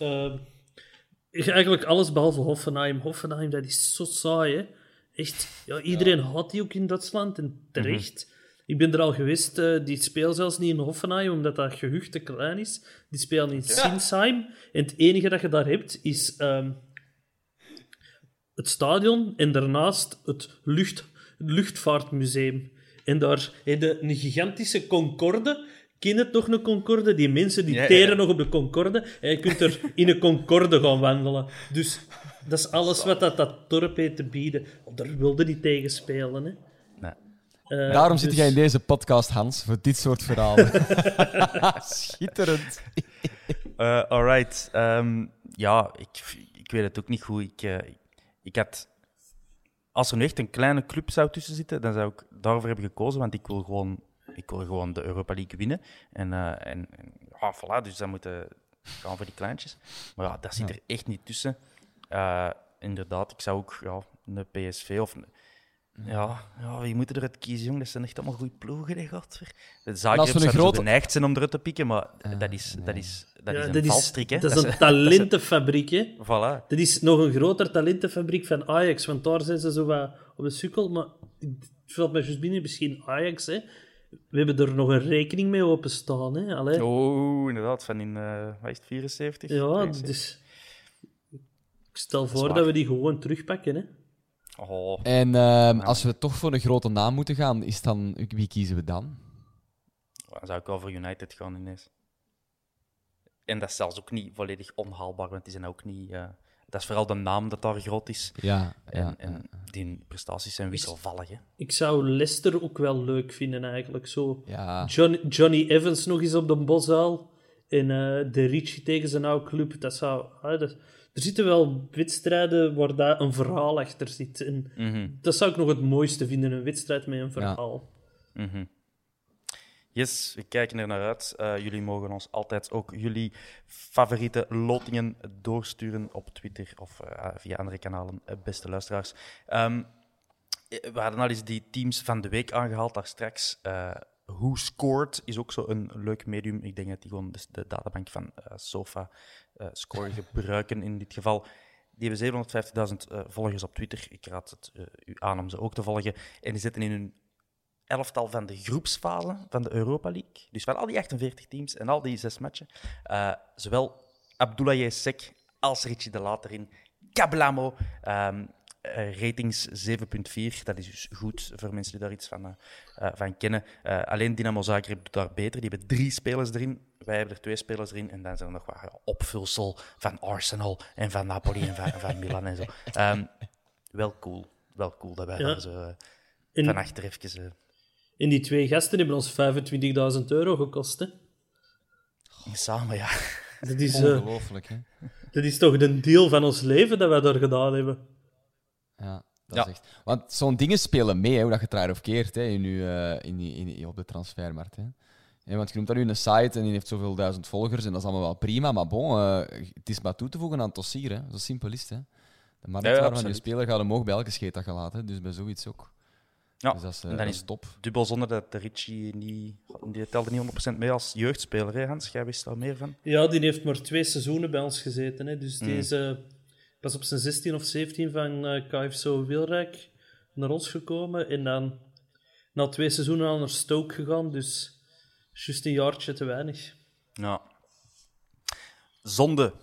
eigenlijk alles behalve Hoffenheim. Hoffenheim, dat is zo saai, hè. Echt, ja, iedereen haat die ook in Duitsland en terecht. Ik ben er al geweest, eh, die spelen zelfs niet in Hoffenheim, omdat dat gehucht te klein is. Die spelen in Sinsheim. En het enige dat je daar hebt, is ehm, het stadion en daarnaast het lucht, luchtvaartmuseum. En daar heb je een gigantische Concorde. Ken je het nog, een Concorde? Die mensen die Ja, ja, teren ja. nog op de Concorde. En je kunt er in een Concorde gaan wandelen. Dus dat is alles wat dat, dat dorp heeft te bieden. Daar wilde die tegen spelen, hè. Eh, Daarom zit dus- jij in deze podcast, Hans, voor dit soort verhalen. Schitterend. Eh alright. Ehm, ja, ik, ik weet het ook niet goed. Ik, eh, ik had... Als er nu echt een kleine club zou tussen zitten, dan zou ik daarvoor hebben gekozen, want ik wil gewoon, ik wil gewoon de Europa League winnen. En, eh, en, en ja, voilà, dus dan moeten gaan voor die kleintjes. Maar ja, dat zit er echt niet tussen. Eh, inderdaad, ik zou ook ja, een PSV of... een- Ja, ja, wie moet eruit kiezen, jong? Dat zijn echt allemaal goede ploegen, hè, godver. De Zagreb een zou grote- geneigd zijn om eruit te pikken, maar dat is, dat is, dat Ja, is een valstrik, hè. Dat is een is- talentenfabriek, hè. Voilà. Dat is nog een groter talentenfabriek van Ajax, want daar zijn ze zo wat op de sukkel. Maar het valt mij juist binnen, misschien Ajax, hè. We hebben er nog een rekening mee openstaan, hè. Allee. Oh, inderdaad, van in, eh wat is het, 74? ja, 72? dus... Ik stel voor dat we die gewoon terugpakken, hè. Oh, En ehm, als we toch voor een grote naam moeten gaan, is dan, wie kiezen we dan? dan zou ik wel voor United gaan ineens. En dat is zelfs ook niet volledig onhaalbaar, want die zijn ook niet... eh, dat is vooral de naam dat daar groot is. Ja, En, ja. en die prestaties zijn wisselvallig, hè. Ik zou Leicester ook wel leuk vinden, eigenlijk. Zo ja. Johnny, Johnny Evans nog eens op de Bosuil. En eh, de Ricci tegen zijn oude club. Dat zou... dat- er zitten wel wedstrijden waar daar een verhaal achter zit. En Mhm, dat zou ik nog het mooiste vinden, een wedstrijd met een verhaal. mhm. Yes, we kijken er naar uit. Eh, jullie mogen ons altijd ook jullie favoriete lotingen doorsturen op Twitter of eh, via andere kanalen, eh, beste luisteraars. Ehm, we hadden al eens die teams van de week aangehaald daar straks. Who Scored is ook zo een leuk medium. Ik denk dat die gewoon de, de databank van Sofa Score gebruiken in dit geval. Die hebben 750.000 eh, volgers op Twitter. Ik raad het eh, u aan om ze ook te volgen. En die zitten in hun elftal van de groepsfase van de Europa League. Dus van al die 48 teams en al die zes matchen. eh, zowel Abdoulaye Sek als Richie de Laat erin. Kablamo. ehm, eh, ratings 7,4. Dat is dus goed voor mensen die daar iets van, eh, eh, van kennen. Eh, alleen Dynamo Zagreb doet daar beter. Die hebben drie spelers erin. Wij hebben er twee spelers erin. En dan zijn er nog wat opvulsel van Arsenal en van Napoli en van, van Milan en zo. Ehm, wel cool. Wel cool dat wij Ja. daar zo eh, En, van achter even... eh, en die twee gasten hebben ons 25.000 euro gekost. Hè. samen, ja. Dat, is, eh, Ongelooflijk, hè? dat is toch een deel van ons leven dat wij daar gedaan hebben. Ja, dat Ja. is echt... Want zo'n dingen spelen mee, hè, hoe dat je het draait of keert hè, in uw, eh, in, die- in, die- op de transfermarkt. Hè. Ja, want je noemt daar nu een site en die heeft zoveel duizend volgers en dat is allemaal wel prima, maar bon, eh, het is maar toe te voegen aan het dossier. Hè. Zo simpel is het. Hè. De marktwaarde van je speler gaat omhoog bij elke scheet dat je laat, hè. dus bij zoiets ook. Ja, Dus dat is, eh, en dan dat is top. dubbel zonder dat de Richie niet... Die telde niet 100% mee als jeugdspeler, hè, Hans? Jij wist daar meer van? Ja, die heeft maar twee seizoenen bij ons gezeten. Hè. Dus Mm. die is eh, pas op zijn 16 of 17 van eh KFCO Wilrijk naar ons gekomen. En dan na twee seizoenen al naar Stoke gegaan. Dus juist een jaartje te weinig. Ja. Zonde.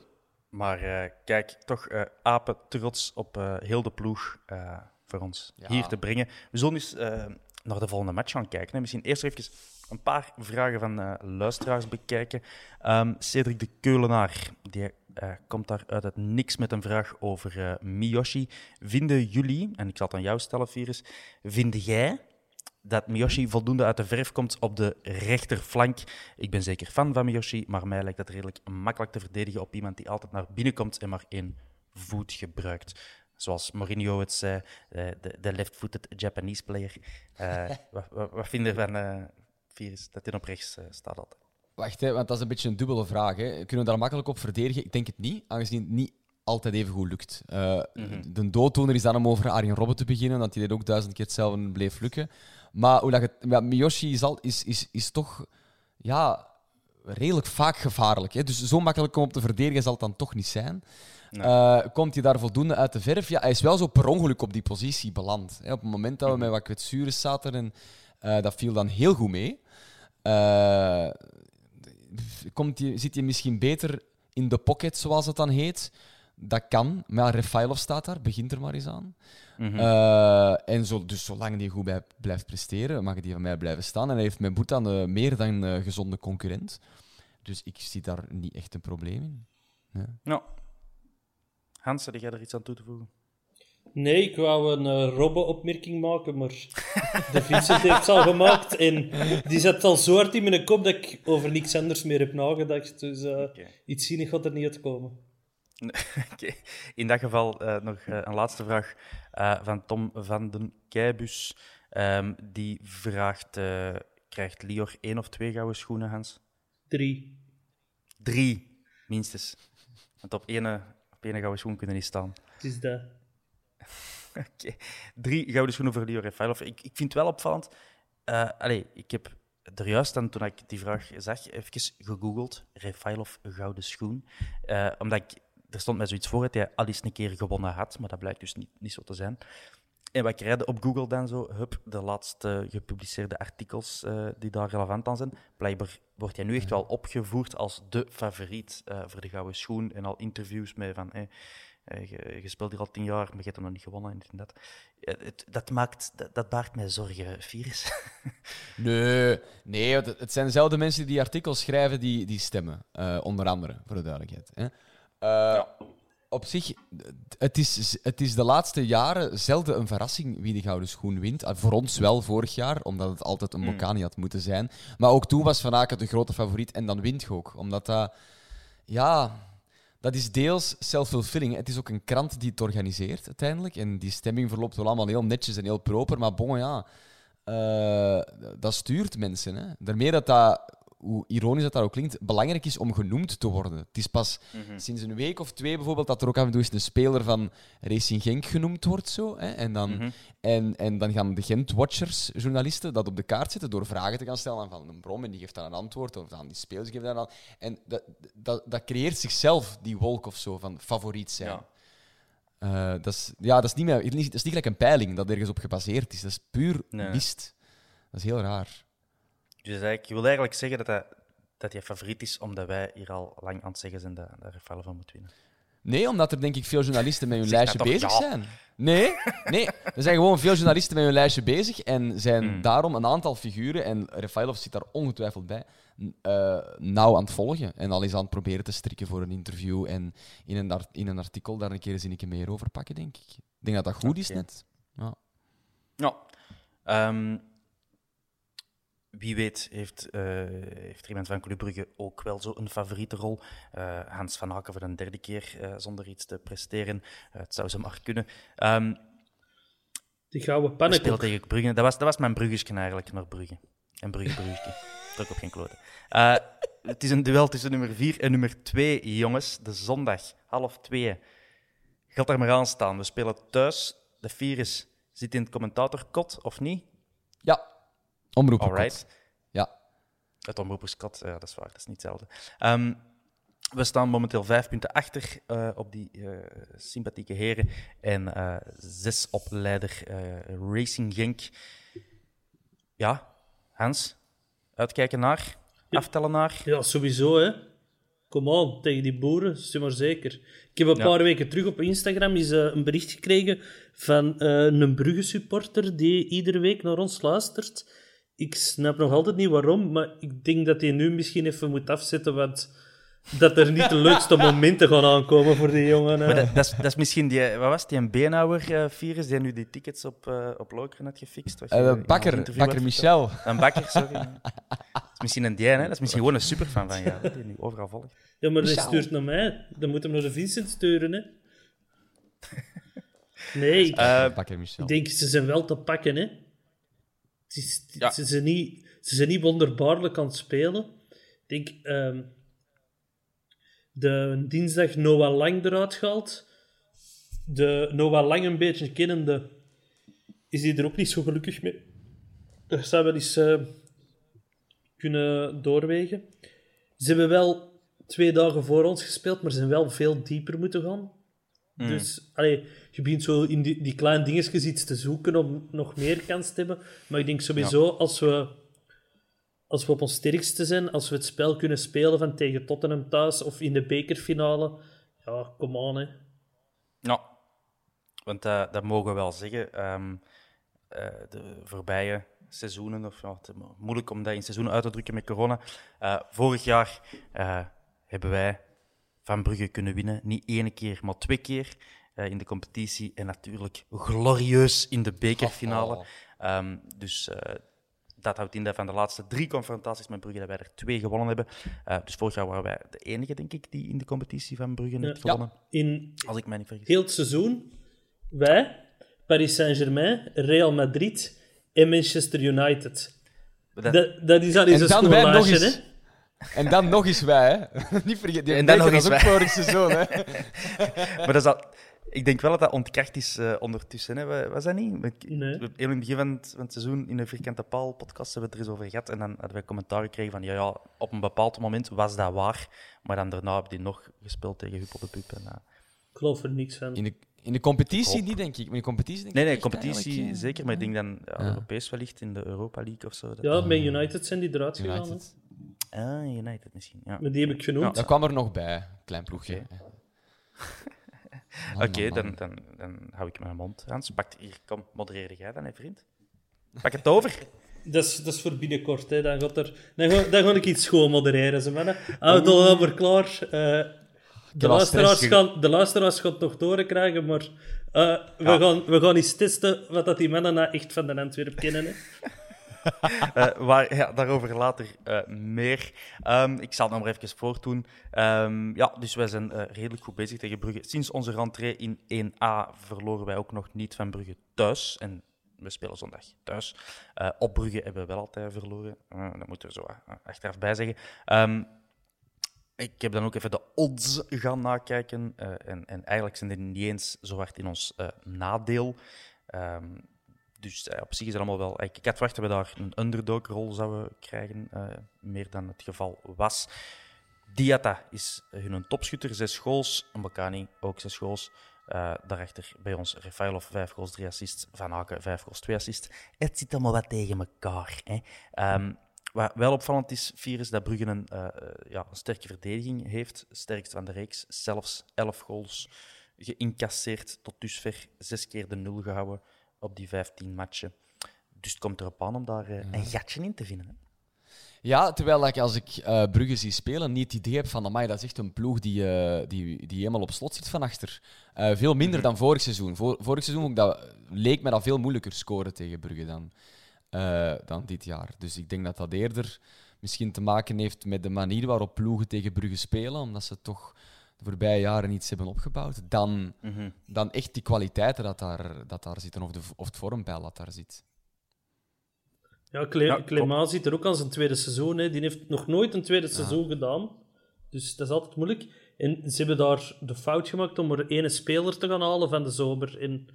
Maar eh, kijk, toch eh, apen trots op eh, heel de ploeg eh, voor ons Ja. hier te brengen. We zullen eens eh, naar de volgende match gaan kijken. Hè. Misschien eerst even een paar vragen van eh, luisteraars bekijken. Ehm, Cedric de Keulenaar die, eh, komt daar uit het niks met een vraag over eh, Miyoshi. Vinden jullie, en ik zal het aan jou stellen, Virus, vind jij dat Miyoshi voldoende uit de verf komt op de rechterflank. Ik ben zeker fan van Miyoshi, maar mij lijkt dat redelijk makkelijk te verdedigen op iemand die altijd naar binnen komt en maar één voet gebruikt. Zoals Mourinho het zei, eh, de, de left-footed Japanese player. Eh, wat, wat, wat vind je ervan, eh Virus, dat hij op rechts staat altijd? Wacht, hè, want dat is een beetje een dubbele vraag. Hè. Kunnen we daar makkelijk op verdedigen? Ik denk het niet, aangezien het niet altijd even goed lukt. Eh, De dooddoener is dan om over Arjen Robben te beginnen, dat hij dit ook duizend keer hetzelfde bleef lukken. Maar hoe dat het, ja, Miyoshi is, al, is, is, is toch ja, redelijk vaak gevaarlijk. Hè. Dus zo makkelijk om op te verdedigen zal het dan toch niet zijn. Eh, komt hij daar voldoende uit de verf? Ja, hij is wel zo per ongeluk op die positie beland. Hè. Op het moment dat we met wat kwetsuren zaten en Eh, dat viel dan heel goed mee. Eh, komt zit hij misschien beter in de pocket, zoals het dan heet? Dat kan, maar Refailov staat daar, begint er maar eens aan. Eh, en zo, dus zolang die goed bij, blijft presteren, mag die van mij blijven staan. En hij heeft met Bhutan een meer dan eh, gezonde concurrent. Dus ik zie daar niet echt een probleem in. Nou. Hans, heb jij er iets aan toe te voegen? Nee, ik wou een eh, Robbe-opmerking maken, maar de Vincent heeft ze al gemaakt. En die zat al zo hard in mijn kop dat ik over niks anders meer heb nagedacht. Dus eh, iets zinnig gaat er niet uitkomen. In dat geval eh, nog eh, een laatste vraag eh, van Tom van den Keibus. Ehm, die vraagt: krijgt Lior één of twee gouden schoenen, Hans? Drie. Drie, minstens. Want op één, op één gouden schoen kunnen niet staan. Het is dat. Oké. Drie gouden schoenen voor Lior Refailov. Ik, ik vind het wel opvallend. allee, ik heb er juist aan, toen ik die vraag zag, even gegoogeld. Refailov, gouden schoen. Omdat ik, er stond mij zoiets voor dat hij al eens een keer gewonnen had, maar dat blijkt dus niet, niet zo te zijn. En wat ik redde op Google dan zo, hup, de laatste gepubliceerde artikels eh, die daar relevant aan zijn. Blijkbaar wordt hij nu echt wel opgevoerd als de favoriet eh, voor de gouden schoen. En al interviews met van, eh, je, je speelt hier al tien jaar, maar je hebt hem nog niet gewonnen en dit en dat. Het, dat, maakt, dat, dat baart mij zorgen, Virus. Nee, nee het, het zijn dezelfde mensen die die artikels schrijven die, die stemmen. onder andere, voor de duidelijkheid. Hè. Eh, Op zich, het is, het is de laatste jaren zelden een verrassing wie de gouden schoen wint. Eh, voor ons wel vorig jaar, omdat het altijd een Bocani had moeten zijn. Maar ook toen was Van Aken de grote favoriet en dan wint je ook. Omdat dat, ja, dat is deels self-fulfilling. Het is ook een krant die het organiseert uiteindelijk. En die stemming verloopt wel allemaal heel netjes en heel proper. Maar bon, ja, eh, dat stuurt mensen. Hè. Daarmee dat dat, hoe ironisch dat, dat ook klinkt, belangrijk is om genoemd te worden. Het is pas sinds een week of twee bijvoorbeeld dat er ook af en toe eens een speler van Racing Genk genoemd wordt. Zo, hè. En, dan, en, en dan gaan de Gent-watchers, journalisten, dat op de kaart zetten door vragen te gaan stellen aan Van den Brom. En die geeft dan een antwoord. Of aan die spelers geven dan een En dat, dat, dat creëert zichzelf, die wolk of zo, van favoriet zijn. Ja. Eh, dat, is, ja, dat, is niet meer, dat is niet gelijk een peiling dat ergens op gebaseerd is. Dat is puur Nee. mist. Dat is heel raar. Dus je wil eigenlijk zeggen dat hij, dat hij favoriet is, omdat wij hier al lang aan het zeggen zijn dat, dat Refailov van moet winnen. Nee, omdat er denk ik veel journalisten met hun lijstje bezig ja. zijn. Nee, nee, er zijn gewoon veel journalisten met hun lijstje bezig en zijn daarom een aantal figuren, en Refailov zit daar ongetwijfeld bij, eh, nauw aan het volgen. En al is aan het proberen te strikken voor een interview en in een, in een artikel daar een keer een zinnetje meer over pakken, denk ik. Ik denk dat dat goed is net. Ja. Ja. Ehm, wie weet heeft, eh, heeft er iemand van Club Brugge ook wel zo een favoriete rol. Eh, Hans van Aken voor een derde keer eh, zonder iets te presteren. Het zou ze maar kunnen. Ehm Die gouden pannenkoek. tegen Brugge. Dat was, dat was mijn Bruggesje eigenlijk naar Brugge. En Brugge, Brugge. Druk op geen kloten. Eh, het is een duel tussen nummer 4 en nummer 2, jongens. De zondag, half 2. Gaat er maar aan staan. We spelen thuis. De virus zit in het commentatorkot, of niet? ja. Omroep. Alright. Ja. Het omroeperskot, ja, dat is waar, dat is niet hetzelfde. Ehm, we staan momenteel vijf punten achter eh, op die eh, sympathieke heren en eh, zes op leider eh, Racing Genk. Ja, Hans, uitkijken naar, aftellen naar. Ja, sowieso, hè. Kom aan, tegen die boeren, zeg maar zeker. Ik heb een Ja. paar weken terug op Instagram eens, eh, een bericht gekregen van eh, een Brugge-supporter die iedere week naar ons luistert. Ik snap nog altijd niet waarom, maar ik denk dat hij nu misschien even moet afzetten, want dat er niet de leukste momenten gaan aankomen voor die jongen. hè. Maar dat, dat, is, dat is misschien die, wat was het, die een Beenhouwer-virus die nu die tickets op, eh op Lokeren had gefixt? wat je Eh, bakker, bakker. Michel. Een bakker, sorry. Dat is misschien een dien, hè? Dat is misschien gewoon een superfan van jou, die nu overal volgt. Ja, maar hij stuurt naar mij. Dan moet hem naar de Vincent sturen, hè. Nee, ik, Eh, Bakker Michel. Ik denk, ze zijn wel te pakken, hè. Ja. ze, zijn niet, ze zijn niet wonderbaarlijk aan het spelen. Ik denk, ehm, de dinsdag Noah Lang eruit gehaald. De Noah Lang een beetje kennende, is hij er ook niet zo gelukkig mee. Dat zou wel eens eh, kunnen doorwegen. Ze hebben wel twee dagen voor ons gespeeld, maar ze zijn wel veel dieper moeten gaan. Dus allee, je begint zo in die, die kleine dingetjes iets te zoeken om nog meer kans te hebben. Maar ik denk sowieso, als, we, als we op ons sterkste zijn, als we het spel kunnen spelen van tegen Tottenham thuis of in de bekerfinale, ja, kom aan, hè. Ja, want eh, dat mogen we wel zeggen. Ehm, eh, de voorbije seizoenen, of ja, het is moeilijk om dat in seizoenen uit te drukken met corona. Eh, vorig jaar hebben wij van Brugge kunnen winnen. Niet één keer, maar twee keer in de competitie. En natuurlijk glorieus in de bekerfinale. Ehm, dus eh, dat houdt in dat van de laatste drie confrontaties met Brugge dat wij er twee gewonnen hebben. Eh, dus vorig jaar waren wij de enige, denk ik, die in de competitie van Brugge heeft Ja. gewonnen. In Als ik mij niet vergis. heel het seizoen, wij, Paris Saint-Germain, Real Madrid en Manchester United. Dat- Dat, dat is al eens En een nog hè. En dan nog eens wij, hè. Niet vergeten, die En dan nog eens ook wij. vorig seizoen, hè. Maar dat is al, ik denk wel dat dat ontkracht is eh, ondertussen. Hè. Wa- Was dat niet? Nee. we- Heel in het begin van het, van het seizoen in de Vierkante Paal podcast hebben we het er eens over gehad. En dan hadden wij commentaar gekregen van ja, ja, op een bepaald moment was dat waar. Maar dan daarna hebben die nog gespeeld tegen Hup op de Pup. En, eh, Ik geloof er niks van. In de, in de competitie niet, denk ik. Maar in de competitie denk nee, ik nee, competitie eh, zeker. Maar ik denk dan ja, Ja. Europees wellicht in de Europa League of zo. Dat- Ja, bij United zijn die eruit gegaan. Ah, United misschien. Ja. Maar die heb ik genoemd. Dat kwam er nog bij, klein ploegje. Oké, dan, dan, dan hou ik mijn mond. Hans, pak hier, kom, modereer jij dan, hè, vriend? Pak het over. Dat is, dat is voor binnenkort, hè. Dan, gaat er, dan, ga, dan ga ik iets schoon modereren, ze mannen. Houd al maar klaar. Eh, de, luisteraars gaan, de luisteraars gaan het nog doorkrijgen, maar eh, we, gaan, we gaan eens testen wat dat die mannen nou echt van de Antwerp kennen. Hè. Eh, waar, ja, daarover later eh, meer. Ehm, ik zal het nog maar even voortdoen. Ehm, ja, dus wij zijn eh, redelijk goed bezig tegen Brugge. Sinds onze rentree in 1A verloren wij ook nog niet van Brugge thuis. En we spelen zondag thuis. Op Brugge hebben we wel altijd verloren. Dat moeten we zo achteraf bij zeggen. Ehm, ik heb dan ook even de odds gaan nakijken. en, en eigenlijk zijn die niet eens zo hard in ons nadeel. Dus eh, op zich is het allemaal wel. Ik, ik had verwacht dat we daar een underdog-rol zouden krijgen, eh, meer dan het geval was. Diata is hun topschutter, zes goals. Mbakani ook zes goals. Eh, daarachter bij ons Rafaelov, vijf goals, drie assists. Van Aken, vijf goals, twee assists. Het zit allemaal wat tegen elkaar. Hè. Ehm, wat wel opvallend is, Vier, is dat Brugge een, ja, een sterke verdediging heeft. Sterkst van de reeks, zelfs elf goals geïncasseerd. Tot dusver zes keer de nul gehouden op die 15 matchen. Dus het komt erop aan om daar eh, een gatje in te vinden. Hè. Ja, terwijl ik als ik eh Brugge zie spelen niet het idee heb van amai, dat is echt een ploeg die, eh, die, die helemaal op slot zit van achter. Veel minder dan vorig seizoen. Vor, vorig seizoen ook dat, leek me dat veel moeilijker scoren tegen Brugge dan, dan dit jaar. Dus ik denk dat dat eerder misschien te maken heeft met de manier waarop ploegen tegen Brugge spelen, omdat ze toch de voorbije jaren iets hebben opgebouwd, dan, dan echt die kwaliteiten dat daar, dat daar zitten, of, de, of het vormpeil dat daar zit. Ja, Cle Ja, Clément zit er ook aan zijn tweede seizoen. Hè. Die heeft nog nooit een tweede seizoen gedaan. Dus dat is altijd moeilijk. En ze hebben daar de fout gemaakt om er ene speler te gaan halen van de zomer. En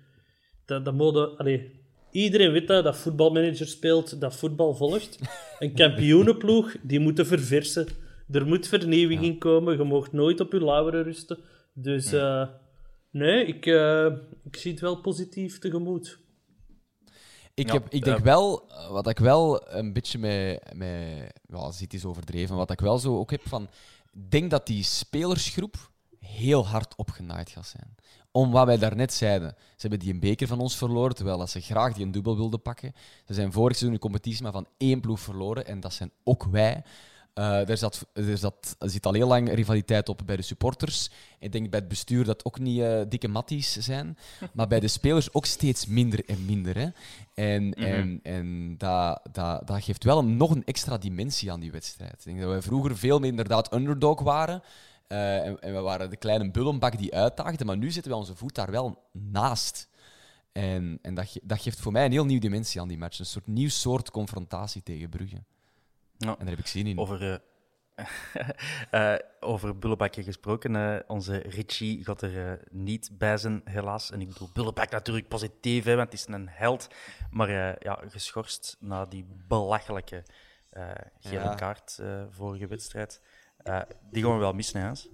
dat, dat mode, allee, iedereen weet dat, dat voetbalmanager speelt, dat voetbal volgt. Een kampioenenploeg, die moeten verversen. Er moet vernieuwing in komen. Je mag nooit op je lauweren rusten. Dus eh, nee, ik, eh, ik zie het wel positief tegemoet. Ik, Ja, heb, ik denk eh, wel, eh, wat ik wel een beetje met, met ja, zit is overdreven, wat ik wel zo ook heb van, ik denk dat die spelersgroep heel hard opgenaaid gaat zijn. Om wat wij daarnet zeiden. Ze hebben die een beker van ons verloren, terwijl dat ze graag die een dubbel wilden pakken. Ze zijn vorig seizoen in de competitie maar van één ploeg verloren, en dat zijn ook wij. Eh er, zat, er, zat, er zit al heel lang rivaliteit op bij de supporters. Ik denk bij het bestuur dat ook niet eh, dikke matties zijn. Maar bij de spelers ook steeds minder en minder. Hè. En, en, en dat, dat, dat geeft wel een, nog een extra dimensie aan die wedstrijd. Ik denk dat wij vroeger veel meer inderdaad underdog waren. Eh, en, en we waren de kleine bullenbak die uitdaagde. Maar nu zitten wij onze voet daar wel naast. En, en dat, ge- dat geeft voor mij een heel nieuwe dimensie aan die match. Een soort nieuw soort confrontatie tegen Brugge. Ja. En daar heb ik zin in. Over, eh, eh, over Bullebakje gesproken. eh, onze Richie gaat er niet bij zijn, helaas. En ik bedoel, Bullebak natuurlijk positief, hè, want het is een held. Maar eh, ja, geschorst na die belachelijke eh, gele Ja. kaart eh, vorige wedstrijd. Eh, die gaan we wel missen, hè, Hans?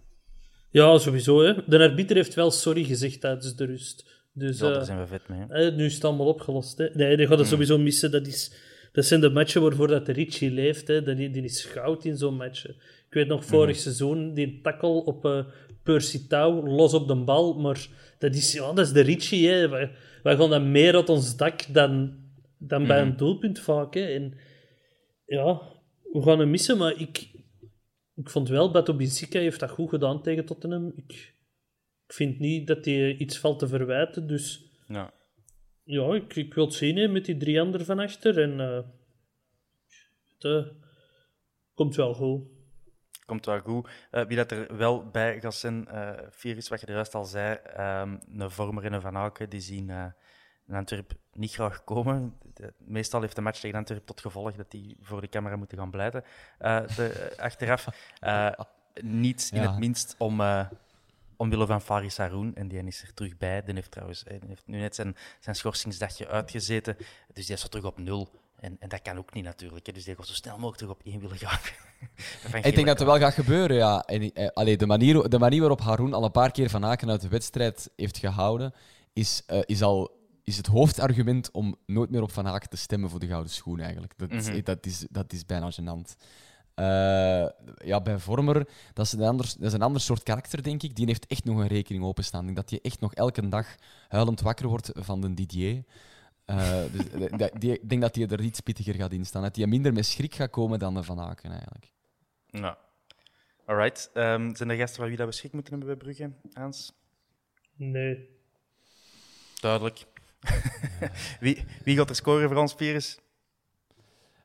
Ja, sowieso. Hè. De arbiter heeft wel sorry gezegd tijdens de rust. Dus Ja, daar zijn we vet mee. hè. eh, nu is het allemaal opgelost. Hè. Nee, die gaat het sowieso missen. Dat, is, dat zijn de matchen waarvoor dat de Richie leeft. Hè. Die, die is goud in zo'n matchen. Ik weet nog vorig seizoen, die tackle op eh Percy Tau, los op de bal. Maar dat is, ja, dat is de Richie. Hè. Wij, wij gaan dat meer uit ons dak dan, dan bij een doelpunt vaak. Hè. En ja, we gaan hem missen, maar ik, ik vond wel, Beto Binsika heeft dat goed gedaan tegen Tottenham. Ik, ik vind niet dat hij iets valt te verwijten, dus Ja. Ja, ik, ik wil het zien hè, met die drie anderen van achter. En eh, het eh, komt wel goed. Komt wel goed. Eh, wie dat er wel bij gaat zijn, eh vier is wat je er juist al zei, ehm, een Vormer en een Van Aken, die zien eh in Antwerp niet graag komen. De- meestal heeft de match tegen Antwerp tot gevolg dat die voor de camera moeten gaan blijten. De, achteraf, eh, niet in Ja. het minst om, eh, omwille van Faris Haroun, en die is er terug bij. Die heeft trouwens eh, die heeft nu net zijn, zijn schorsingsdagje uitgezeten, dus die is terug op nul. En, en dat kan ook niet natuurlijk, hè. dus die gaat zo snel mogelijk terug op één willen gaan. Ik denk dat het wel gaat gebeuren, ja. En, eh, allee, de, manier, de manier waarop Haroun al een paar keer Van Aken uit de wedstrijd heeft gehouden, is, eh, is al is het hoofdargument om nooit meer op Van Aken te stemmen voor de gouden schoen, eigenlijk. Dat, is, Mhm. dat, is, dat is bijna gênant. Eh, ja, bij Vormer, dat is, een ander, dat is een ander soort karakter, denk ik. Die heeft echt nog een rekening openstaan. Ik denk dat hij echt nog elke dag huilend wakker wordt van de Didier. Eh, dus, eh, dat- die, ik denk dat hij er iets pittiger gaat in staan. Dat hij minder met schrik gaat komen dan de Van Aken, eigenlijk. Ja. Alright. Ehm, zijn er gasten van wie dat we schrik moeten hebben bij Brugge, Hans? Nee. Duidelijk. wie, wie gaat er scoren voor ons, Pires?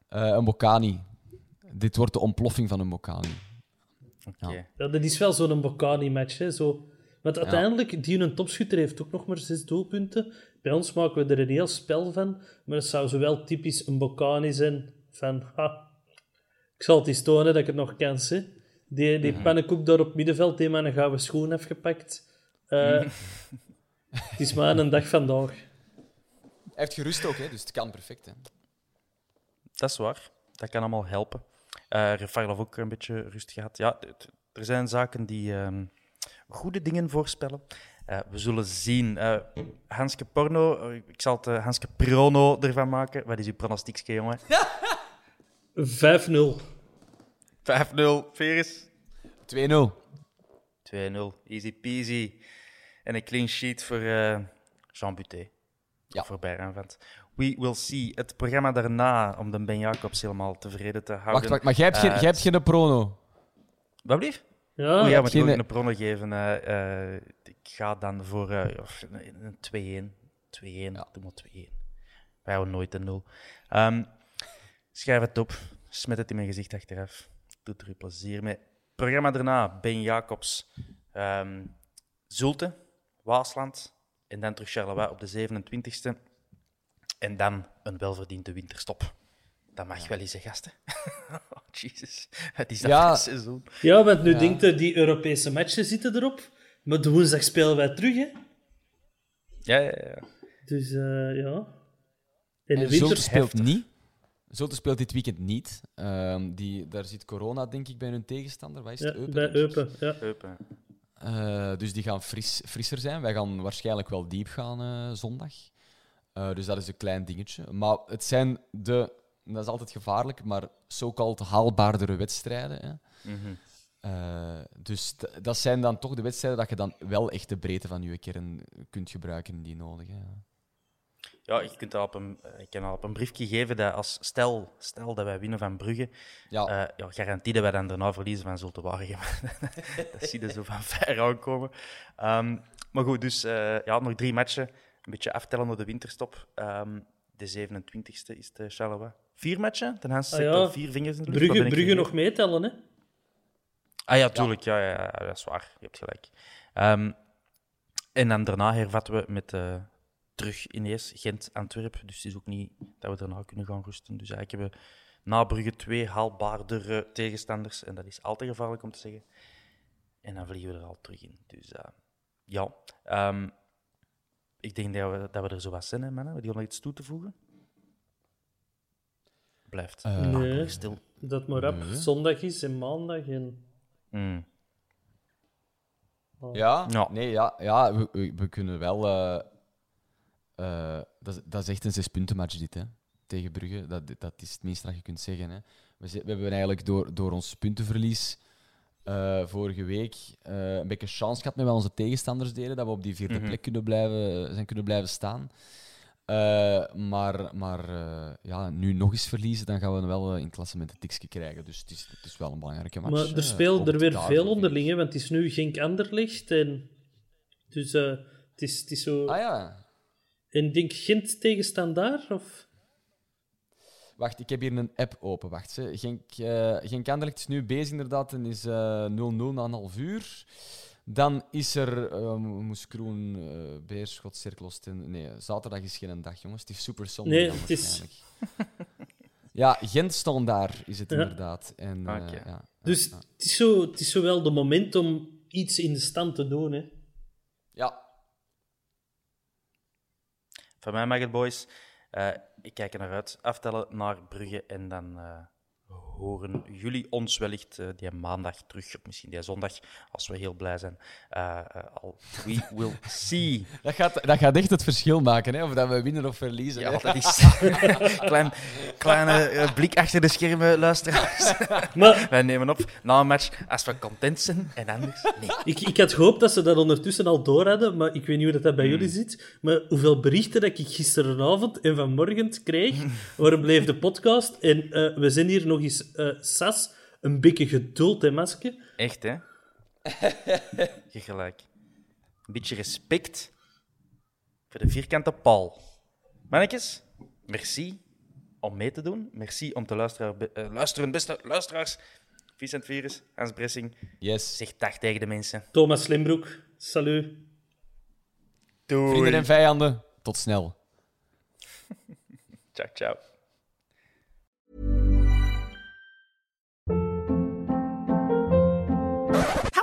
Eh, een Bocani. Dit wordt de ontploffing van een Bocani. Oké. Ja. Ja, dat is wel zo'n Bocani-match. hè, Zo. Want uiteindelijk, die een topschutter heeft ook nog maar zes doelpunten. Bij ons maken we er een heel spel van. Maar het zou zo wel typisch een Bocani zijn van... Ha, ik zal het eens tonen dat ik het nog kan. Hè. Die, die pannenkoek daar op middenveld, die met een gouden schoen afgepakt. Eh het is maar een dag vandaag. Hij heeft gerust ook, hè, dus het kan perfect. Hè. Dat is waar. Dat kan allemaal helpen. Eh Rafael heeft ook een beetje rust gehad. Ja, er zijn zaken die ehm, goede dingen voorspellen. Eh, we zullen zien. Eh, Hanske Porno, ik zal het Hanske Prono ervan maken. Wat is uw pronostiekje, jongen? 5-0. 5-0. Veris? 2-0. 2-0. Easy peasy. En een clean sheet voor eh, Jean Buté. Ja. Voor Bijraanvent. We will see. Het programma daarna, om de Ben Jacobs helemaal tevreden te houden. Wacht, wacht, maar jij hebt, geen, Eh, jij hebt geen prono. Wat blieft? Ja, Oh ja, ik geen- een prono geven. eh, eh, ik ga dan voor of een een 2-1. 2-1, doe maar 2-1. Wij houden nooit een 0. Ehm, schrijf het op. Smet het in mijn gezicht achteraf. Doet er u plezier mee. Programma daarna, Ben Jacobs. ehm, Zulte, Waasland. En dan terug Charleroi op de 27e. En dan een welverdiende winterstop. Dat mag wel eens, hè, gasten. oh, Jesus. Het is dat Ja. seizoen. Ja, want nu denkt je, die Europese matchen zitten erop. Maar de woensdag spelen wij terug, hè. Ja, ja, ja. Dus eh, ja. En de En winter... Zulte speelt heftig. niet. Zulte speelt dit weekend niet. Ehm, die, daar zit corona, denk ik, bij hun tegenstander. Wat is Ja, het? Eupen, bij. Eupen, ja. Eupen. Eh, dus die gaan fris, frisser zijn. Wij gaan waarschijnlijk wel diep gaan eh, zondag. Eh, dus dat is een klein dingetje. Maar het zijn de, dat is altijd gevaarlijk, maar so-called haalbaardere wedstrijden. Hè. Mhm. Eh, dus dat zijn dan toch de wedstrijden dat je dan wel echt de breedte van je kern kunt gebruiken indien nodig. Hè. Ja, je kunt dat op een, eh, ik kan al op een briefje geven dat als stel, stel dat wij winnen van Brugge, Ja, ja. ja, garantie dat wij dan daarna verliezen van Zulte Waregem. dat zie je zo van ver aankomen. Ehm, maar goed, dus ja, nog drie matchen. Een beetje aftellen door de winterstop. Ehm, de 27e is de Charleroi. Vier matchen? Ten Hans Ah, ja. al vier vingers in de lucht. Brugge, nog meetellen, hè. Ah ja, tuurlijk. Ja, ja, ja, dat is waar. Je hebt gelijk. Ehm, en dan daarna hervatten we met eh, terug ineens Gent-Antwerpen. Dus het is ook niet dat we daarna kunnen gaan rusten. Dus eigenlijk hebben we na Brugge twee haalbaardere tegenstanders. En dat is altijd gevaarlijk om te zeggen. En dan vliegen we er al terug in. Dus eh, ja. Ehm, ik denk dat we, dat we er zo wat zijn, hè, mannen. Hebben jullie nog iets toe te voegen? Blijft Eh, Nee. stil. Dat maar op Nee. zondag is en maandag. En... Mm. Ja? Ja. Nee, ja, ja we, we, we kunnen wel... eh, eh, dat, is- dat is echt een zespuntenmatch dit, hè. Tegen Brugge. Dat, dat is het minste dat je kunt zeggen. Hè. We, we hebben eigenlijk door, door ons puntenverlies eh, vorige week eh, een beetje chance gehad met wat onze tegenstanders deden, dat we op die vierde Mhm. plek kunnen blijven, zijn kunnen blijven staan. Eh, maar maar eh, ja, nu nog eens verliezen, dan gaan we wel in het klassement een tikje krijgen. Dus het is, het is wel een belangrijke match. Maar er spelen ook er weer veel onderling, hè, want het is nu Genk Anderlecht. En... Dus eh, het, is, het is zo. Ah ja, En ik denk Gent tegen Standaard? Of... Wacht, ik heb hier een app open. Wacht, hè. Genk, eh Genk Anderlecht is nu bezig inderdaad en is eh 0-0 na een half uur. Dan is er uh, Moes Kroen, eh Beerschot, Cirkelosten. Nee, zaterdag is geen dag, jongens. Het is super zondag Nee, het is-. Ja, Gent stond daar, is het Ja. inderdaad. En, eh, Oké. ja, ja, Dus ja. het, is zo, het is zo wel de moment om iets in de stand te doen. Hè. Ja, Van mij mag het, boys. Eh, ik kijk er naar uit. Aftellen naar Brugge en dan eh, horen jullie ons wellicht eh, die maandag terug, of misschien die zondag, als we heel blij zijn. Eh, eh, al, we will see. dat gaat, dat gaat echt het verschil maken, hè, of dat we winnen of verliezen. Ja, hè. dat is klein, kleine blik achter de schermen, luisteraars. Maar Wij nemen op na een match als we content zijn en anders nee. ik, ik had gehoopt dat ze dat ondertussen al door hadden, maar ik weet niet hoe dat, dat bij jullie zit. Maar hoeveel berichten dat ik gisteravond en vanmorgen kreeg, waar bleef de podcast? En eh, we zijn hier nog eens, eh, Sas, een beetje geduld, hè, masker? Echt, hè? Je gelijk. Een beetje respect voor de vierkante paal. Mannetjes, merci om mee te doen. Merci om te luisteren, eh, luisteren beste luisteraars. Vincent Virus, Hans Bressing. Yes. Zeg dag tegen de mensen. Thomas Slimbroek, salut. Doei. Vrienden en vijanden, tot snel. Ciao, ciao.